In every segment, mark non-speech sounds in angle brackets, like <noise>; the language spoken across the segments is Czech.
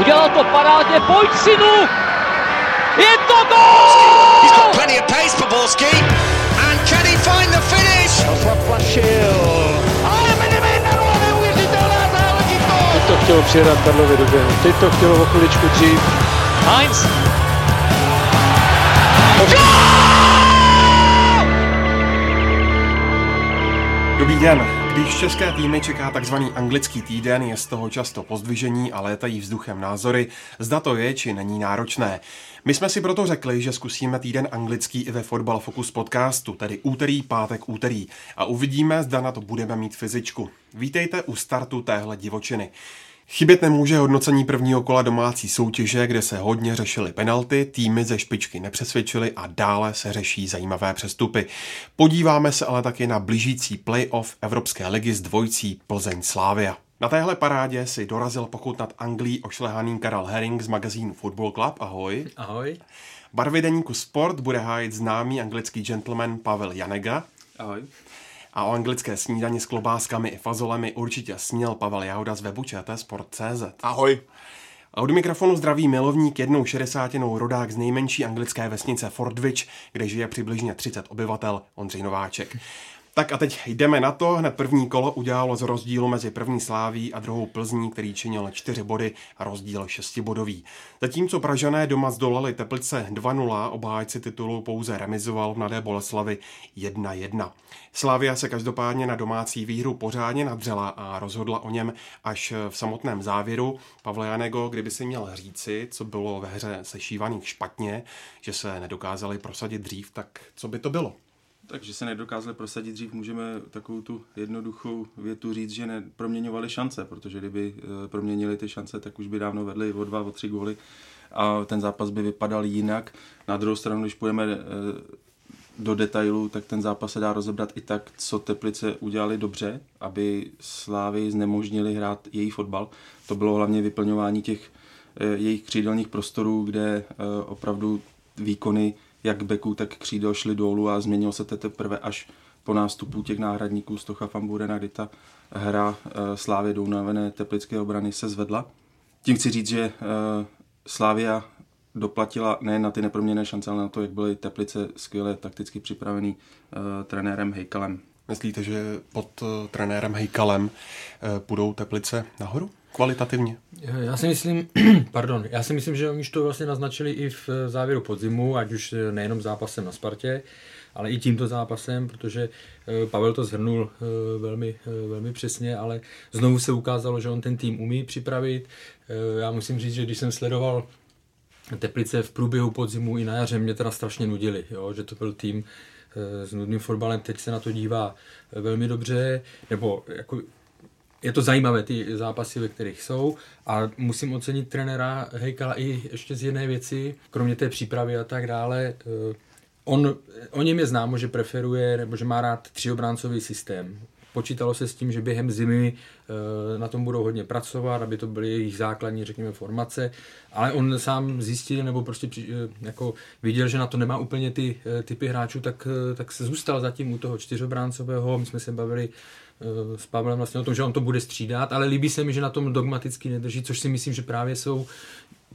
Udělal to parádně, pojď synu! Je to gol! He's got plenty of pace for Borski. And can he find the finish? Zaplašil. Ale Medemena, neuvěřitelná záležitost! Teď to chtělo přijedat Karlovi do běhu. Teď to chtělo o chviličku dřív. Heinz. Dobrý den. Když české týmy čeká takzvaný anglický týden, je z toho často pozdvižení a létají vzduchem názory, zda to je či není náročné. My jsme si proto řekli, že zkusíme týden anglický i ve Fotbal Focus podcastu, tedy úterý, pátek, úterý. A uvidíme, zda na to budeme mít fyzičku. Vítejte u startu téhle divočiny. Chybět nemůže hodnocení prvního kola domácí soutěže, kde se hodně řešily penalty, týmy ze špičky nepřesvědčily a dále se řeší zajímavé přestupy. Podíváme se ale taky na blížící playoff Evropské ligy s dvojcí Plzeň Slávia. Na téhle parádě si dorazil pochutnat Anglii ošlehaný Karel Herring z magazínu Football Club. Ahoj. Ahoj. Barvy deníku Sport bude hájit známý anglický gentleman Pavel Janega. Ahoj. A o anglické snídani s klobáskami i fazolemi určitě sněl Pavel Jahoda z webu Sport.cz. Ahoj. A od mikrofonu zdraví milovník jednou šedesátinou rodák z nejmenší anglické vesnice Fordwich, kde žije přibližně 30 obyvatel, Ondřej Nováček. Tak a teď jdeme na to. Hned první kolo udělalo z rozdílu mezi první sláví a druhou Plzní, který činil 4 body a rozdíl 6 bodový. Zatímco Pražané doma zdolali Teplice 2-0, obhájci titulu pouze remizoval v Mladé Boleslavi 1-1. Slávia se každopádně na domácí výhru pořádně nadřela a rozhodla o něm až v samotném závěru. Pavle Janego, kdyby si měl říci, co bylo ve hře sešívaných špatně, že se nedokázali prosadit dřív, tak co by to bylo? Takže se nedokázali prosadit dřív, můžeme takovou tu jednoduchou větu říct, že neproměňovali šance, protože kdyby eh, proměnili ty šance, tak už by dávno vedli o dva, o tři góly a ten zápas by vypadal jinak. Na druhou stranu, když půjdeme eh, do detailu, tak ten zápas se dá rozebrat i tak, co Teplice udělali dobře, aby Slávy znemožnili hrát její fotbal. To bylo hlavně vyplňování těch eh, jejich křídelních prostorů, kde opravdu výkony jak beku, tak křídel šli dolů a změnilo se to teprve až po nástupu těch náhradníků Stocha Famburena, kdy ta hra e, Slávě do unavené teplické obrany se zvedla. Tím chci říct, že e, Slávia doplatila ne na ty neproměné šance, ale na to, jak byly Teplice skvěle takticky připravený e, trenérem Hejkalem. Myslíte, že pod trenérem Hejkalem e, půjdou Teplice nahoru? Kvalitativně? Já si myslím, <clears throat> pardon, já si myslím, že oni to vlastně naznačili i v závěru podzimu, ať už nejenom zápasem na Spartě, ale i tímto zápasem, protože eh, Pavel to zhrnul eh, velmi, eh, velmi přesně, ale znovu se ukázalo, že on ten tým umí připravit. Já musím říct, že když jsem sledoval Teplice v průběhu podzimu i na jaře, mě teda strašně nudili, jo, že to byl tým s nudným fotbalem, teď se na to dívá velmi dobře, nebo jako je to zajímavé, ty zápasy, ve kterých jsou a musím ocenit trenéra Hejkala i ještě z jedné věci, kromě té přípravy a tak dále. Eh, on, o něm je známo, že preferuje, nebo že má rád třiobráncový systém. Počítalo se s tím, že během zimy eh, na tom budou hodně pracovat, aby to byly jejich základní, řekněme, formace, ale on sám zjistil, nebo prostě eh, jako viděl, že na to nemá úplně ty typy hráčů, tak, tak se zůstal zatím u toho čtyřobráncového. My jsme se bavili s Pavlem vlastně o tom, že on to bude střídat, ale líbí se mi, že na tom dogmaticky nedrží, což si myslím, že právě jsou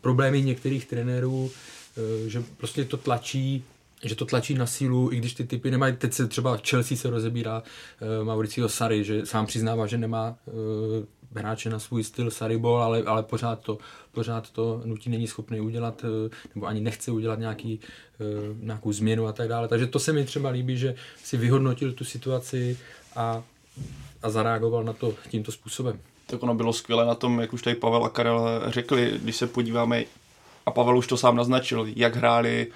problémy některých trenérů, eh, že prostě to tlačí že to tlačí na sílu, i když ty typy nemají, teď se třeba Chelsea se rozebírá uh, Mauricio Sary, že sám přiznává, že nemá uh, hráče na svůj styl Saribol, ale, ale pořád, to, pořád to nutí není schopný udělat, uh, nebo ani nechce udělat nějaký, uh, nějakou změnu a tak dále. Takže to se mi třeba líbí, že si vyhodnotil tu situaci a a zareagoval na to tímto způsobem. Tak ono bylo skvělé na tom, jak už tady Pavel a Karel řekli, když se podíváme, a Pavel už to sám naznačil, jak hráli,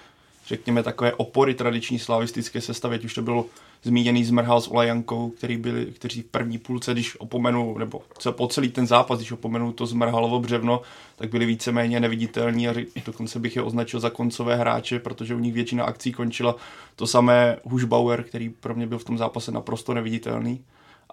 řekněme, takové opory tradiční slavistické sestavy, ať už to bylo zmíněný Zmrhal s Olajankou, který byli, kteří v první půlce, když opomenu, nebo po celý ten zápas, když opomenu to Zmrhalovo břevno, tak byli víceméně neviditelní a dokonce bych je označil za koncové hráče, protože u nich většina akcí končila. To samé Hušbauer, který pro mě byl v tom zápase naprosto neviditelný.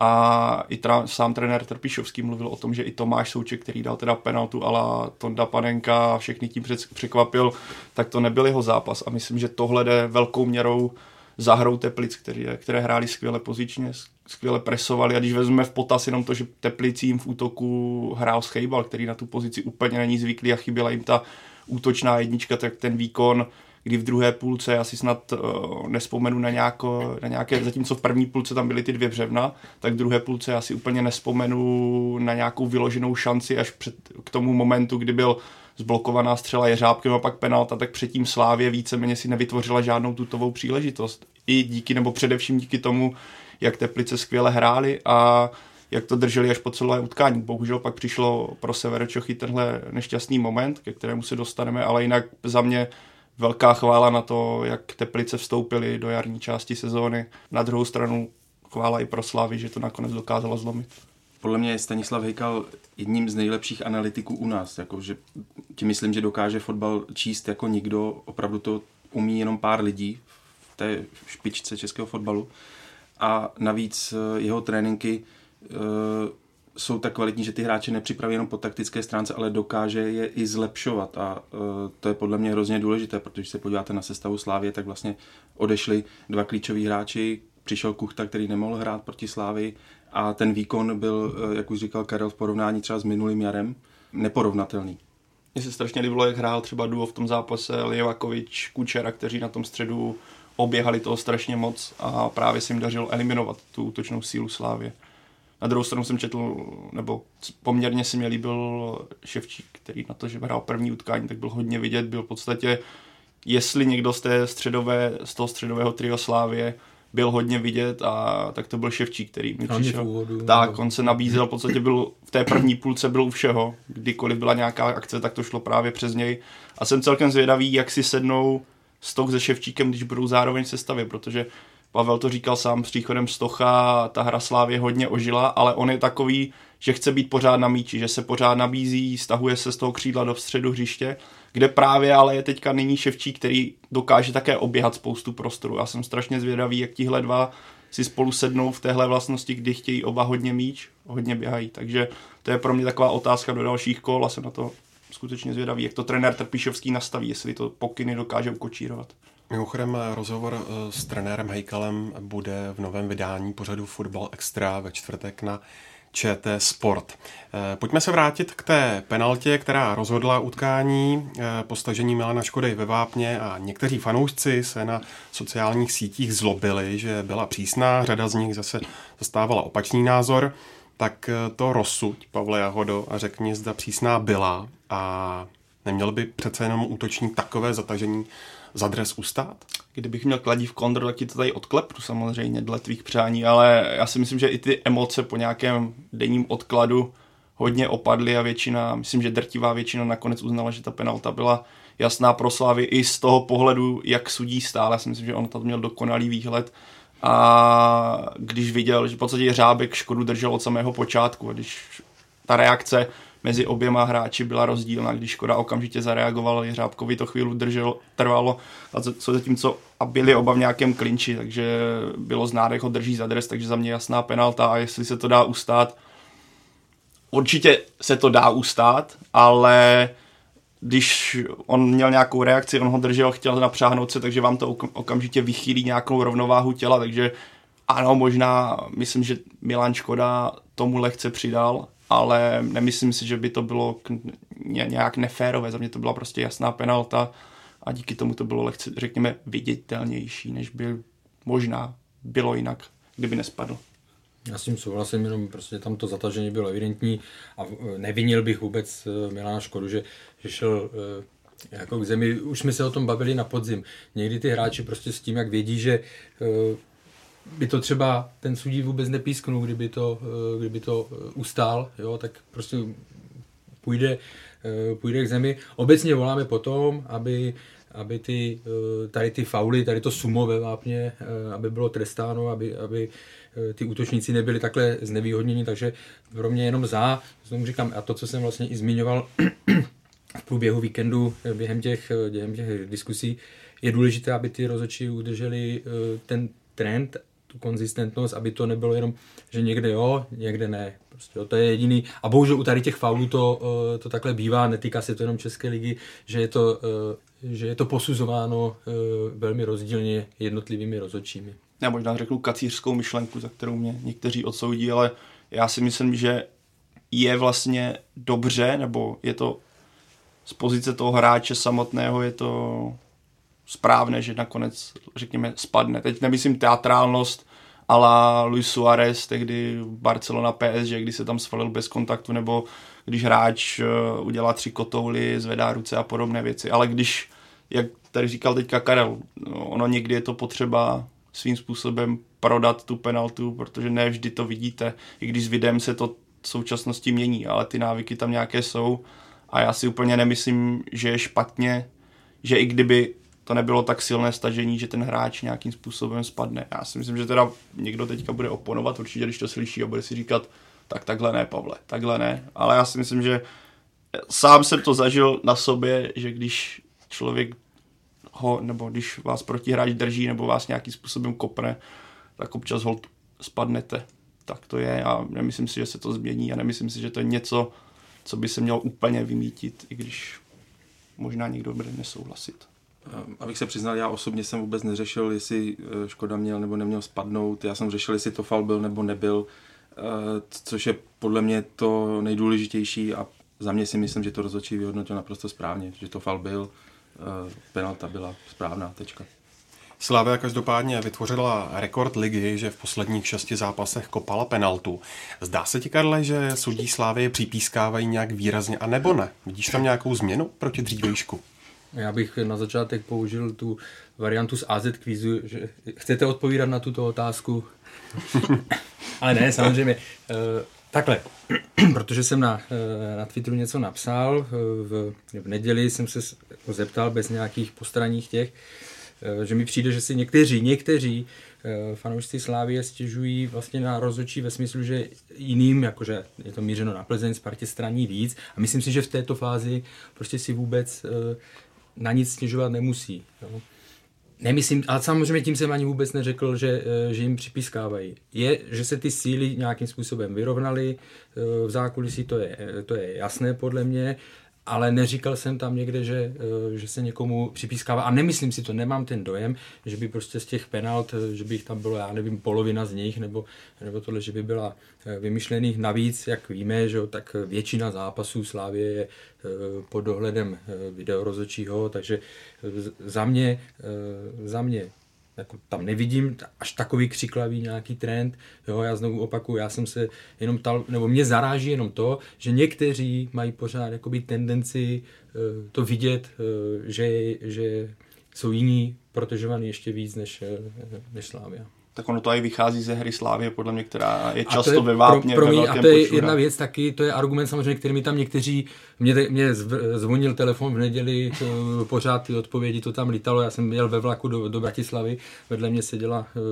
A i tra- sám trenér Trpišovský mluvil o tom, že i Tomáš Souček, který dal teda penaltu ala Tonda Panenka a všechny tím překvapil, tak to nebyl jeho zápas. A myslím, že tohle jde velkou měrou zahrou Teplic, které, které hráli skvěle pozičně, skvěle presovali a když vezmeme v potaz jenom to, že Teplicím v útoku hrál Schejbal, který na tu pozici úplně není zvyklý a chyběla jim ta útočná jednička, tak ten výkon kdy v druhé půlce asi snad uh, nespomenu na, nějako, na nějaké, zatímco v první půlce tam byly ty dvě břevna, tak v druhé půlce asi úplně nespomenu na nějakou vyloženou šanci až před, k tomu momentu, kdy byl zblokovaná střela Jeřábkem a pak penalta, tak předtím Slávě víceméně si nevytvořila žádnou tutovou příležitost. I díky, nebo především díky tomu, jak Teplice skvěle hráli a jak to drželi až po celé utkání. Bohužel pak přišlo pro Severočochy tenhle nešťastný moment, ke kterému se dostaneme, ale jinak za mě velká chvála na to, jak Teplice vstoupili do jarní části sezóny. Na druhou stranu chvála i pro Slavy, že to nakonec dokázalo zlomit. Podle mě je Stanislav Hejkal jedním z nejlepších analytiků u nás. Jako, že tím myslím, že dokáže fotbal číst jako nikdo. Opravdu to umí jenom pár lidí v té špičce českého fotbalu. A navíc eh, jeho tréninky eh, jsou tak kvalitní, že ty hráče nepřipraví jenom po taktické stránce, ale dokáže je i zlepšovat a uh, to je podle mě hrozně důležité, protože když se podíváte na sestavu Slávě, tak vlastně odešli dva klíčoví hráči, přišel Kuchta, který nemohl hrát proti Slávy a ten výkon byl, uh, jak už říkal Karel, v porovnání třeba s minulým jarem neporovnatelný. Mně se strašně líbilo, jak hrál třeba duo v tom zápase Lievakovič, Kučera, kteří na tom středu oběhali toho strašně moc a právě se jim dařilo eliminovat tu útočnou sílu Slávě. Na druhou stranu jsem četl, nebo poměrně si mě líbil Ševčík, který na to, že hrál první utkání, tak byl hodně vidět, byl v podstatě, jestli někdo z, té středové, z toho středového trio Slávě byl hodně vidět a tak to byl Ševčík, který mi přišel. Úvodu, tak, nebo... on se nabízel, v podstatě byl v té první půlce byl u všeho. Kdykoliv byla nějaká akce, tak to šlo právě přes něj. A jsem celkem zvědavý, jak si sednou Stok se Ševčíkem, když budou zároveň v sestavě, protože Pavel to říkal sám s příchodem Stocha, ta hra Slávě hodně ožila, ale on je takový, že chce být pořád na míči, že se pořád nabízí, stahuje se z toho křídla do středu hřiště, kde právě ale je teďka nyní Ševčík, který dokáže také oběhat spoustu prostoru. Já jsem strašně zvědavý, jak tihle dva si spolu sednou v téhle vlastnosti, kdy chtějí oba hodně míč, hodně běhají. Takže to je pro mě taková otázka do dalších kol a jsem na to skutečně zvědavý, jak to trenér Trpišovský nastaví, jestli to pokyny dokáže ukočírovat. Mimochodem rozhovor eh, s trenérem Hejkalem bude v novém vydání pořadu Football Extra ve čtvrtek na ČT Sport. Eh, pojďme se vrátit k té penaltě, která rozhodla utkání eh, po stažení Milana Škody ve Vápně a někteří fanoušci se na sociálních sítích zlobili, že byla přísná, řada z nich zase zastávala opačný názor. Tak to rozsuď, Pavle Jahodo, a řekni, zda přísná byla a neměl by přece jenom útočník takové zatažení za dres ustát? Kdybych měl kladí v kontrol, tak ti to tady odklepnu samozřejmě dle tvých přání, ale já si myslím, že i ty emoce po nějakém denním odkladu hodně opadly a většina, myslím, že drtivá většina nakonec uznala, že ta penalta byla jasná pro Slávy i z toho pohledu, jak sudí stále. Já si myslím, že on tam měl dokonalý výhled a když viděl, že v podstatě Řábek Škodu držel od samého počátku a když ta reakce mezi oběma hráči byla rozdílná, když Škoda okamžitě zareagoval, Jeřábkovi to chvíli držel, trvalo, a co zatímco a byli oba v nějakém klinči, takže bylo znát, jak ho drží za dres, takže za mě jasná penalta a jestli se to dá ustát, určitě se to dá ustát, ale když on měl nějakou reakci, on ho držel, chtěl napřáhnout se, takže vám to okamžitě vychýlí nějakou rovnováhu těla, takže ano, možná myslím, že Milan Škoda tomu lehce přidal, ale nemyslím si, že by to bylo nějak neférové. Za mě to byla prostě jasná penalta a díky tomu to bylo lehce, řekněme, viditelnější, než by možná bylo jinak, kdyby nespadl. Já s tím souhlasím, jenom prostě tam to zatažení bylo evidentní a nevinil bych vůbec eh, Milana Škodu, že, že šel eh, jako k zemi. Už jsme se o tom bavili na podzim. Někdy ty hráči prostě s tím, jak vědí, že by to třeba ten sudí vůbec nepísknul, kdyby to, eh, kdyby to eh, ustál, jo, tak prostě půjde, eh, půjde k zemi. Obecně voláme potom, aby, aby ty, tady ty fauly, tady to sumo ve vápně, aby bylo trestáno, aby, aby ty útočníci nebyli takhle znevýhodněni, takže pro mě jenom za, znovu říkám, a to, co jsem vlastně i zmiňoval v průběhu víkendu během těch, během těch diskusí, je důležité, aby ty rozhodčí udrželi ten trend tu konzistentnost, aby to nebylo jenom, že někde jo, někde ne. Prostě jo, to je jediný. A bohužel u tady těch faulů to, eh, to takhle bývá, netýká se to jenom České ligy, že je to, eh, že je to posuzováno e, velmi rozdílně jednotlivými rozhodčími. Já možná řeknu kacířskou myšlenku, za kterou mě někteří odsoudí, ale já si myslím, že je vlastně dobře, nebo je to z pozice toho hráče samotného, je to správné, že nakonec, řekněme, spadne. Teď nemyslím teatrálnost, ale Luis Suarez, tehdy Barcelona PSG, kdy se tam svalil bez kontaktu, nebo když hráč eh, udělá tři kotouly, zvedá ruce a podobné věci. Ale když, jak tady říkal teďka Karel, no, ono někdy je to potřeba svým způsobem prodat tu penaltu, protože ne vždy to vidíte, i když s videem se to v současnosti mění, ale ty návyky tam nějaké jsou a já si úplně nemyslím, že je špatně, že i kdyby to nebylo tak silné stažení, že ten hráč nějakým způsobem spadne. Já si myslím, že teda někdo teďka bude oponovat, určitě, když to slyší a bude si říkat, tak takhle ne, Pavle, takhle ne. Ale já si myslím, že sám jsem to zažil na sobě, že když člověk ho, nebo když vás protihráč drží, nebo vás nějakým způsobem kopne, tak občas ho spadnete. Tak to je a nemyslím si, že se to změní a nemyslím si, že to je něco, co by se mělo úplně vymítit, i když možná někdo bude nesouhlasit. Ehm, abych se přiznal, já osobně jsem vůbec neřešil, jestli eh, Škoda měl nebo neměl spadnout. Já jsem řešil, jestli to fal byl nebo nebyl, eh, což je podle mě to nejdůležitější a za mě si myslím, že to rozhodčí vyhodnotil naprosto správně, že to fal byl, eh, penalta byla správná, tečka. Slávia každopádně vytvořila rekord ligy, že v posledních šesti zápasech kopala penaltu. Zdá se ti, Karle, že sudí Slávy připískávají nějak výrazně, a nebo ne? Vidíš tam nějakou změnu proti dřívějšku? Já bych na začátek použil tu variantu z AZ kvízu, že chcete odpovídat na tuto otázku? <laughs> Ale ne, samozřejmě. Eh, takhle, <clears throat> protože jsem na, eh, na Twitteru něco napsal, eh, v, v neděli jsem se zeptal bez nějakých postranních těch, že mi přijde, že si někteří, někteří fanoušci Slávie stěžují vlastně na rozhodčí ve smyslu, že jiným, jakože je to mířeno na Plzeň, Spartě straní víc a myslím si, že v této fázi prostě si vůbec na nic stěžovat nemusí. Jo. Nemyslím, ale samozřejmě tím jsem ani vůbec neřekl, že, eh, že jim připískávají. Je, že se ty síly nějakým způsobem vyrovnaly, eh, v zákulisí to je, to je jasné podle mě, ale neříkal jsem tam někde, že, eh, že se někomu připískává. A nemyslím si to, nemám ten dojem, že by prostě z těch penalt, že by jich tam bylo, já nevím, polovina z nich, nebo, nebo tohle, že by byla eh, vymyšlených navíc, jak víme, že tak většina zápasů Slávě je eh, pod dohledem videorozočího, takže za mě, za mě jako tam nevidím až takový křiklavý nějaký trend. Jo, já znovu opakuju, já jsem se jenom tal, nebo mě zaráží jenom to, že někteří mají pořád jakoby tendenci uh, to vidět, uh, že, že jsou jiní protežovaní ještě víc než, uh, než Slávia tak ono to i vychází ze hry Slávě, podle mě, která je často je ve vápně. Pro, pro mě, a to je jedna věc taky, to je argument samozřejmě, který mi tam někteří, mě, mě zvonil telefon v neděli, to, <laughs> pořád ty odpovědi, to tam lítalo, já jsem jel ve vlaku do, do Bratislavy, vedle mě seděla uh,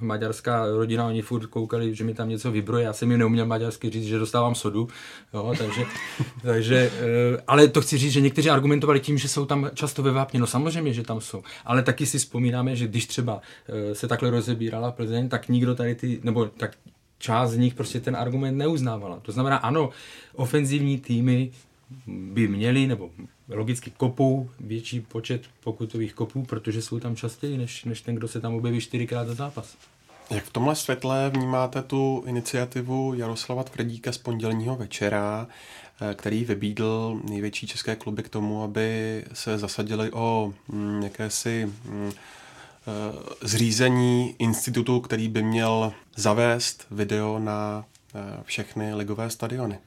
maďarská rodina, oni furt koukali, že mi tam něco vybroje, já jsem mi neuměl maďarsky říct, že dostávám sodu, jo, takže, <laughs> takže uh, ale to chci říct, že někteří argumentovali tím, že jsou tam často ve vápně, no samozřejmě, že tam jsou, ale taky si vzpomínáme, že když třeba uh, se takhle rozebírala hrála Plzeň, tak nikdo tady ty, nebo tak část z nich prostě ten argument neuznávala. To znamená, ano, ofenzivní týmy by měli, nebo logicky kopou větší počet pokutových kopů, protože jsou tam častěji, než, než ten, kdo se tam objeví čtyřikrát za zápas. Jak v tomhle světle vnímáte tu iniciativu Jaroslava Tvrdíka z pondělního večera, eh, který vybídl největší české kluby k tomu, aby se zasadili o mm, jakési mm, zřízení institutu, který by měl zavést video na eh, všechny ligové stadiony.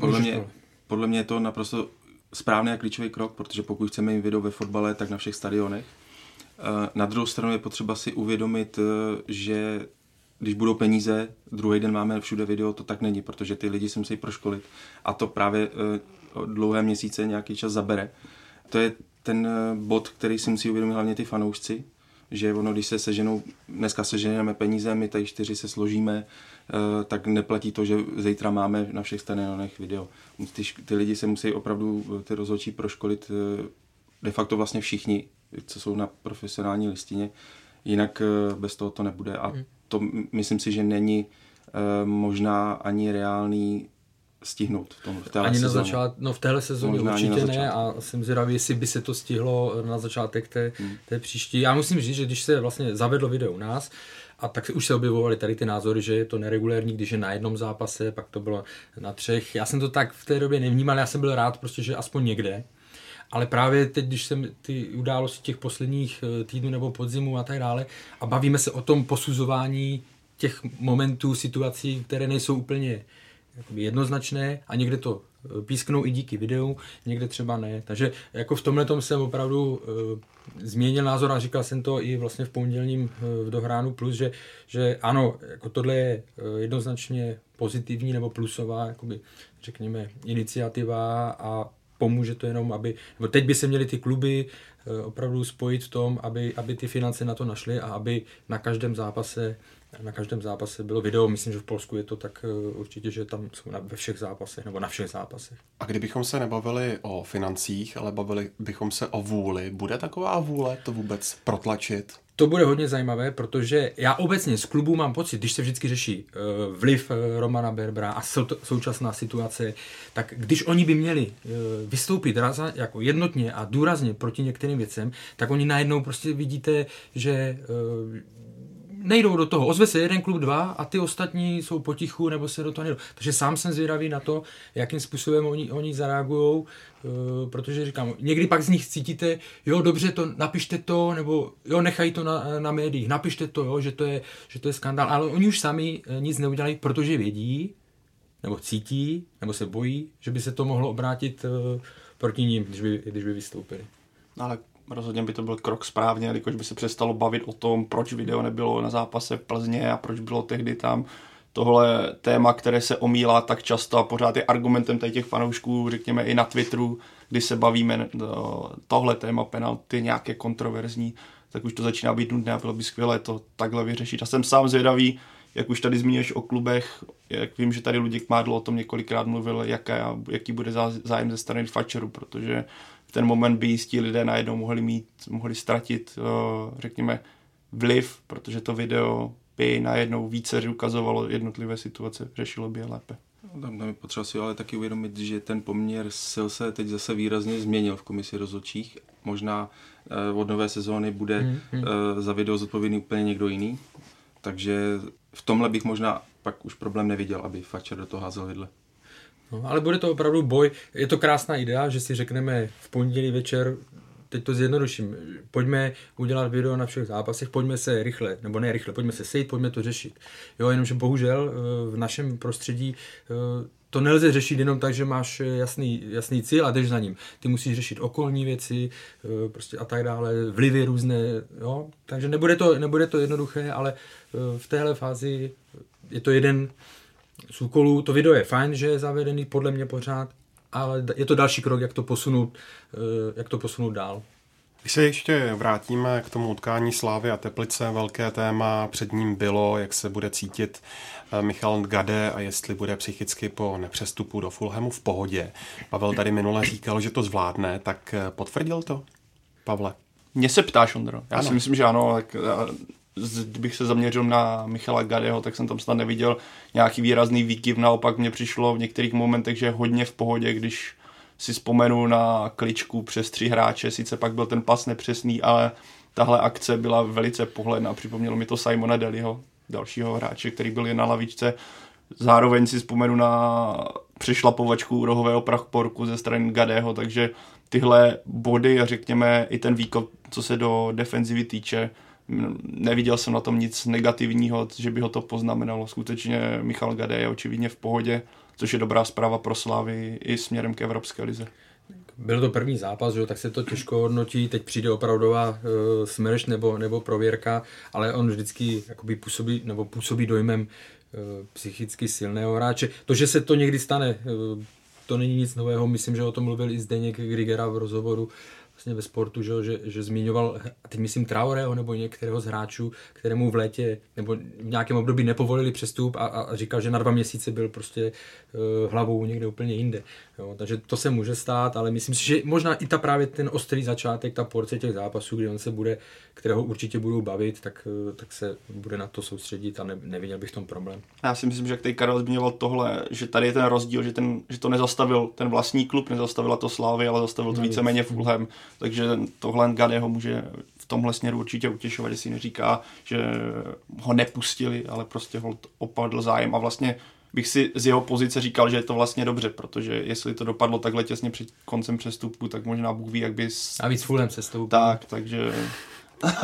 Podle mě, podle mě je to naprosto správný a klíčový krok, protože pokud chceme mít video ve fotbale, tak na všech stadionech. Eh, na druhou stranu je potřeba si uvědomit, že když budou peníze, druhý den máme všude video, to tak není, protože ty lidi se musí proškolit a to právě dlouhé měsíce nějaký čas zabere. To je ten bod, který si musí uvědomit hlavně ty fanoušci, že ono, když se seženou, dneska seženeme peníze, my tady čtyři se složíme, eh, tak neplatí to, že zítra máme na všech stadionech video. Ty, ty lidi se musí opravdu, eh, ty rozhodčí proškolit eh, de facto vlastně všichni, co jsou na profesionální listině, jinak bez toho to nebude a hmm. to myslím si, že není možná ani reálný stihnout v, tom, v téhle ani sezóně. na začát, no v téhle sezóně Možná určitě ne a jsem zvědavý, jestli by se to stihlo na začátek té, té příští. Já musím říct, že když se vlastně zavedlo video u nás, a tak už se objevovaly tady ty názory, že je to neregulérní, když je na jednom zápase, pak to bylo na třech. Já jsem to tak v té době nevnímal, já jsem byl rád prostě, že aspoň někde. Ale právě teď, když jsem ty události těch posledních eh, týdnů nebo podzimu a tak dále a bavíme se o tom posuzování těch momentů, situací, které nejsou úplně jednoznačné a někde to eh, písknou i díky videu, někde třeba ne. Takže jako v tomhle tom jsem opravdu uh, změnil názor a říkal jsem to i vlastně v pondělním uh, v Dohránu Plus, že, že ano, jako tohle je jednoznačně pozitivní nebo plusová, jakoby, řekněme, iniciativa a pomůže to jenom, aby, nebo teď by se měly ty kluby opravdu spojit v tom, aby, aby ty finance na to našly a aby na každém zápase na každém zápase bylo video, myslím, že v Polsku je to tak eh, určitě, že tam jsou na, ve všech zápasech, nebo na všech zápasech. A kdybychom se nebavili o financích, ale bavili bychom se o vůli, bude taková vůle to vůbec protlačit? To bude hodně zajímavé, protože já obecně z klubů mám pocit, když se vždycky řeší uh, vliv uh, Romana Berbera a sou, současná situace, tak když oni by měli uh, vystoupit raza, jako jednotně a důrazně proti některým věcem, tak oni najednou prostě vidíte, že nejdou do toho. Ozve se jeden klub, dva a ty ostatní jsou potichu nebo se do toho nejdou. Takže sám jsem zvědavý na to, jakým způsobem oni, oni zareagují, uh, protože říkám, někdy pak z nich cítíte, jo, dobře, to napište to, nebo jo, nechají to na, na médiích, napište to, jo, že to, je, že to je skandál, ale oni už sami eh, nic neudělají, protože vědí, nebo cítí, nebo se bojí, že by se to mohlo obrátit uh, proti ním, když by, když by vystoupili. No, ale rozhodně by to byl krok správně, jelikož by se přestalo bavit o tom, proč video nebylo na zápase v Plzně a proč bylo tehdy tam tohle téma, které se omílá tak často a pořád je argumentem tady těch fanoušků, řekněme i na Twitteru, kdy se bavíme no, tohle téma penalty nějaké kontroverzní, tak už to začíná být nudné a bylo by skvělé to takhle vyřešit. A jsem sám zvědavý, jak už tady zmíníš o klubech, jak vím, že tady Luděk Mádlo o tom několikrát mluvil, jaká, jaký bude zájem ze strany Fatcheru, protože v ten moment by jistí lidé najednou mohli mít, mohli ztratit, řekněme, vliv, protože to video by najednou více ukazovalo jednotlivé situace, řešilo by je lépe. Tam, tam je potřeba si ale taky uvědomit, že ten poměr sil se teď zase výrazně změnil v komisi rozhodčích. Možná uh, od nové sezóny bude hmm, hmm. Uh, za video zodpovědný úplně někdo jiný. Takže v tomhle bych možná pak už problém neviděl, aby Fatcher do toho házel vidle. No, ale bude to opravdu boj. Je to krásná idea, že si řekneme v pondělí večer, teď to zjednoduším, pojďme udělat video na všech zápasech, pojďme se rychle, nebo ne rychle, pojďme se sejít, pojďme to řešit. Jo, jenomže bohužel v našem prostředí to nelze řešit jenom tak, že máš jasný, jasný cíl a jdeš za ním. Ty musíš řešit okolní věci prostě a tak dále, vlivy různé, jo? takže nebude to, nebude to jednoduché, ale v téhle fázi je to jeden z úkolů. To video je fajn, že je zavedený, podle mě pořád, ale je to další krok, jak to posunout, jak to posunout dál. Když se ještě vrátíme k tomu utkání Slávy a Teplice, velké téma před ním bylo, jak se bude cítit Michal Gade a jestli bude psychicky po nepřestupu do Fulhamu v pohodě. Pavel tady minule říkal, že to zvládne, tak potvrdil to? Pavle? Mně se ptáš, Ondro. Já ano. si myslím, že ano. Tak kdybych se zaměřil na Michala Gadeho, tak jsem tam snad neviděl nějaký výrazný výkyv. Naopak mně přišlo v některých momentech, že je hodně v pohodě, když si vzpomenu na kličku přes tři hráče, sice pak byl ten pas nepřesný, ale tahle akce byla velice pohledná. Připomnělo mi to Simona Deliho, dalšího hráče, který byl jen na lavičce. Zároveň si vzpomenu na přešlapovačku rohového prachporku ze strany Gadeho, takže tyhle body a řekněme i ten výkon, co se do defenzivy týče, neviděl jsem na tom nic negativního, že by ho to poznamenalo. Skutečně Michal Gade je očividně v pohodě, což je dobrá zpráva pro Slávy i směrem k Evropské lize. Byl to první zápas, že? tak se to těžko hodnotí, teď přijde opravdová uh, smrš nebo, nebo prověrka, ale on vždycky jakoby působí, nebo působí dojmem uh, psychicky silného hráče. To, že se to někdy stane, uh, to není nic nového, myslím, že o tom mluvil i Zdeněk Grigera v rozhovoru vlastně ve sportu, že, že, že zmiňoval, teď myslím Traoreho nebo některého z hráčů, kterému v létě nebo v nějakém období nepovolili přestup a, a říkal, že na dva měsíce byl prostě uh, hlavou někde úplně jinde. Jo, takže to se může stát, ale myslím si, že možná i ta právě ten ostrý začátek, ta porce těch zápasů, kdy on se bude, kterého určitě budou bavit, tak, eh, tak se bude na to soustředit a ne, neviděl bych v tom problém. Já si myslím, že jak tady Karel zmiňoval tohle, že tady je ten rozdíl, že, ten, že to nezastavil ten vlastní klub, nezastavila to Slávy, ale zastavil to víceméně Fulham, takže tohle Gade ho může v tomhle směru určitě utěšovat, že si neříká, že ho nepustili, ale prostě ho opadl zájem a vlastně bych si z jeho pozice říkal, že je to vlastně dobře, protože jestli to dopadlo takhle těsně před koncem přestupu, tak možná Bůh ví, jak by... A víc Fulham přestupu. Tak, takže... <laughs>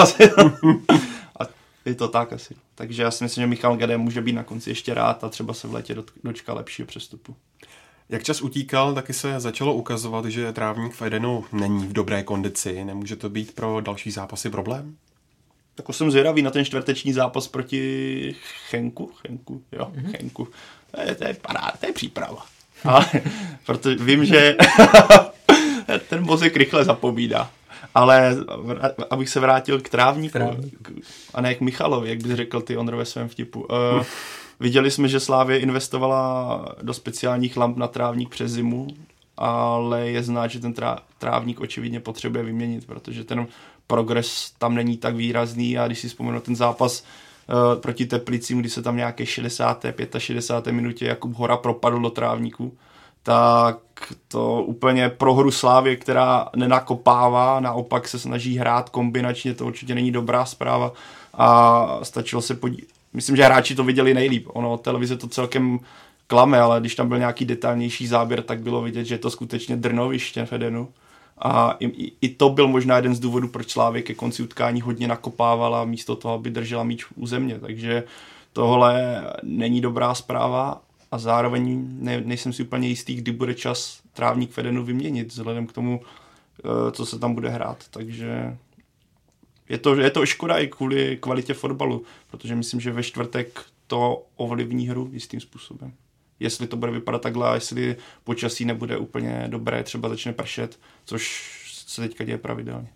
a je to tak asi. Takže já si myslím, že Michal Gade může být na konci ještě rád a třeba se v létě dočká lepšího přestupu. Jak čas utíkal, taky se začalo ukazovat, že trávník v Edenu není v dobré kondici. Nemůže to být pro další zápasy problém? Tak jsem zvědavý na ten čtvrteční zápas proti Chenku. Chenku, jo, mm-hmm. Chenku. To je, to je paráda, to je příprava. Ale, <laughs> protože vím, že <laughs> ten mozek rychle zapomíná. Ale abych se vrátil k trávníku, Trávník. a ne k Michalovi, jak bys řekl ty Ondro ve svém vtipu. Uh, <laughs> viděli jsme, že Slávě investovala do speciálních lamp na trávník přes zimu, ale je znát, že ten trávník očividně potřebuje vyměnit, protože ten progres tam není tak výrazný a když si vzpomenu ten zápas uh, proti Teplicím, kdy se tam nějaké 60. 65. minutě Jakub Hora propadl do trávníku, tak to úplně pro hru Slávě, která nenakopává, naopak se snaží hrát kombinačně, to určitě není dobrá zpráva a stačilo se podívat. Myslím, že hráči to viděli nejlíp. Ono, televize to celkem klame, ale když tam byl nějaký detailnější záběr, tak bylo vidět, že je to skutečně drnoviště v Edenu. A i, i, to byl možná jeden z důvodů, proč Slávě ke konci utkání hodně nakopávala místo toho, aby držela míč u země. Takže tohle není dobrá zpráva a zároveň ne, nejsem si úplně jistý, kdy bude čas trávník Fedenu vyměnit, vzhledem k tomu, eh, co se tam bude hrát. Takže je to, je to škoda i kvůli kvalitě fotbalu, protože myslím, že ve čtvrtek to ovlivní hru jistým způsobem. Jestli to bude vypadat takhle jestli počasí nebude úplně dobré, třeba začne pršet, což se teďka děje pravidelně.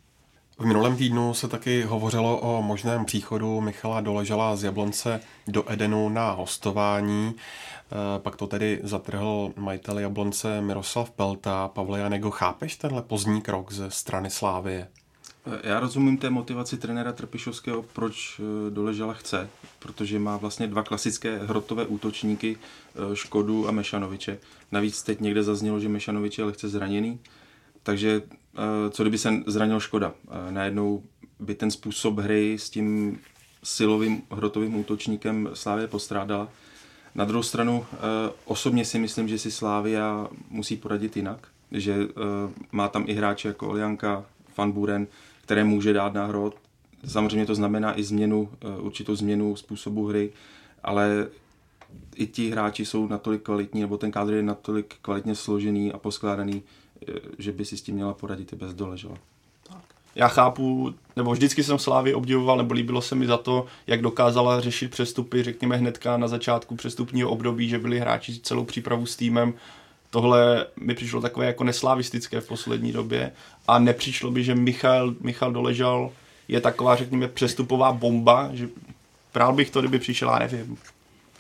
V minulém týdnu se taky hovořilo o možném příchodu Michala Doležala z Jablonce do Edenu na hostování. Eh, pak to tedy zatrhl majitel Jablonce Miroslav Pelta. Pavle Janego, chápeš tenhle pozdní krok ze strany Slávie? Eh, já rozumím té motivaci trenéra Trpišovského, proč eh, Doležala chce, protože má vlastně dva klasické hrotové útočníky, Škodu a Mešanoviče. Navíc teď někde zaznělo, že Mešanovič je lehce zraněný, takže co kdyby se zranil Škoda? Najednou by ten způsob hry s tím silovým hrotovým útočníkem Slávě postrádala. Na druhou stranu eh, osobně si myslím, že si Slávia musí poradit jinak, že eh, má tam i hráče jako Olianka, Van Buren, které může dát na hrot. Samozřejmě to znamená i změnu, eh, určitou změnu způsobu hry, ale i ti hráči jsou natolik kvalitní, nebo ten kádr je natolik kvalitně složený a poskládaný, že by si s tím měla poradit i bez doležela já chápu, nebo vždycky jsem Slávy obdivoval, nebo líbilo se mi za to, jak dokázala řešit přestupy, řekněme hnedka na začátku přestupního období, že byli hráči celou přípravu s týmem. Tohle mi přišlo takové jako neslavistické v poslední době a nepřišlo by, že Michal, Michal Doležal je taková, řekněme, přestupová bomba, že prál bych to, kdyby přišel, já nevím,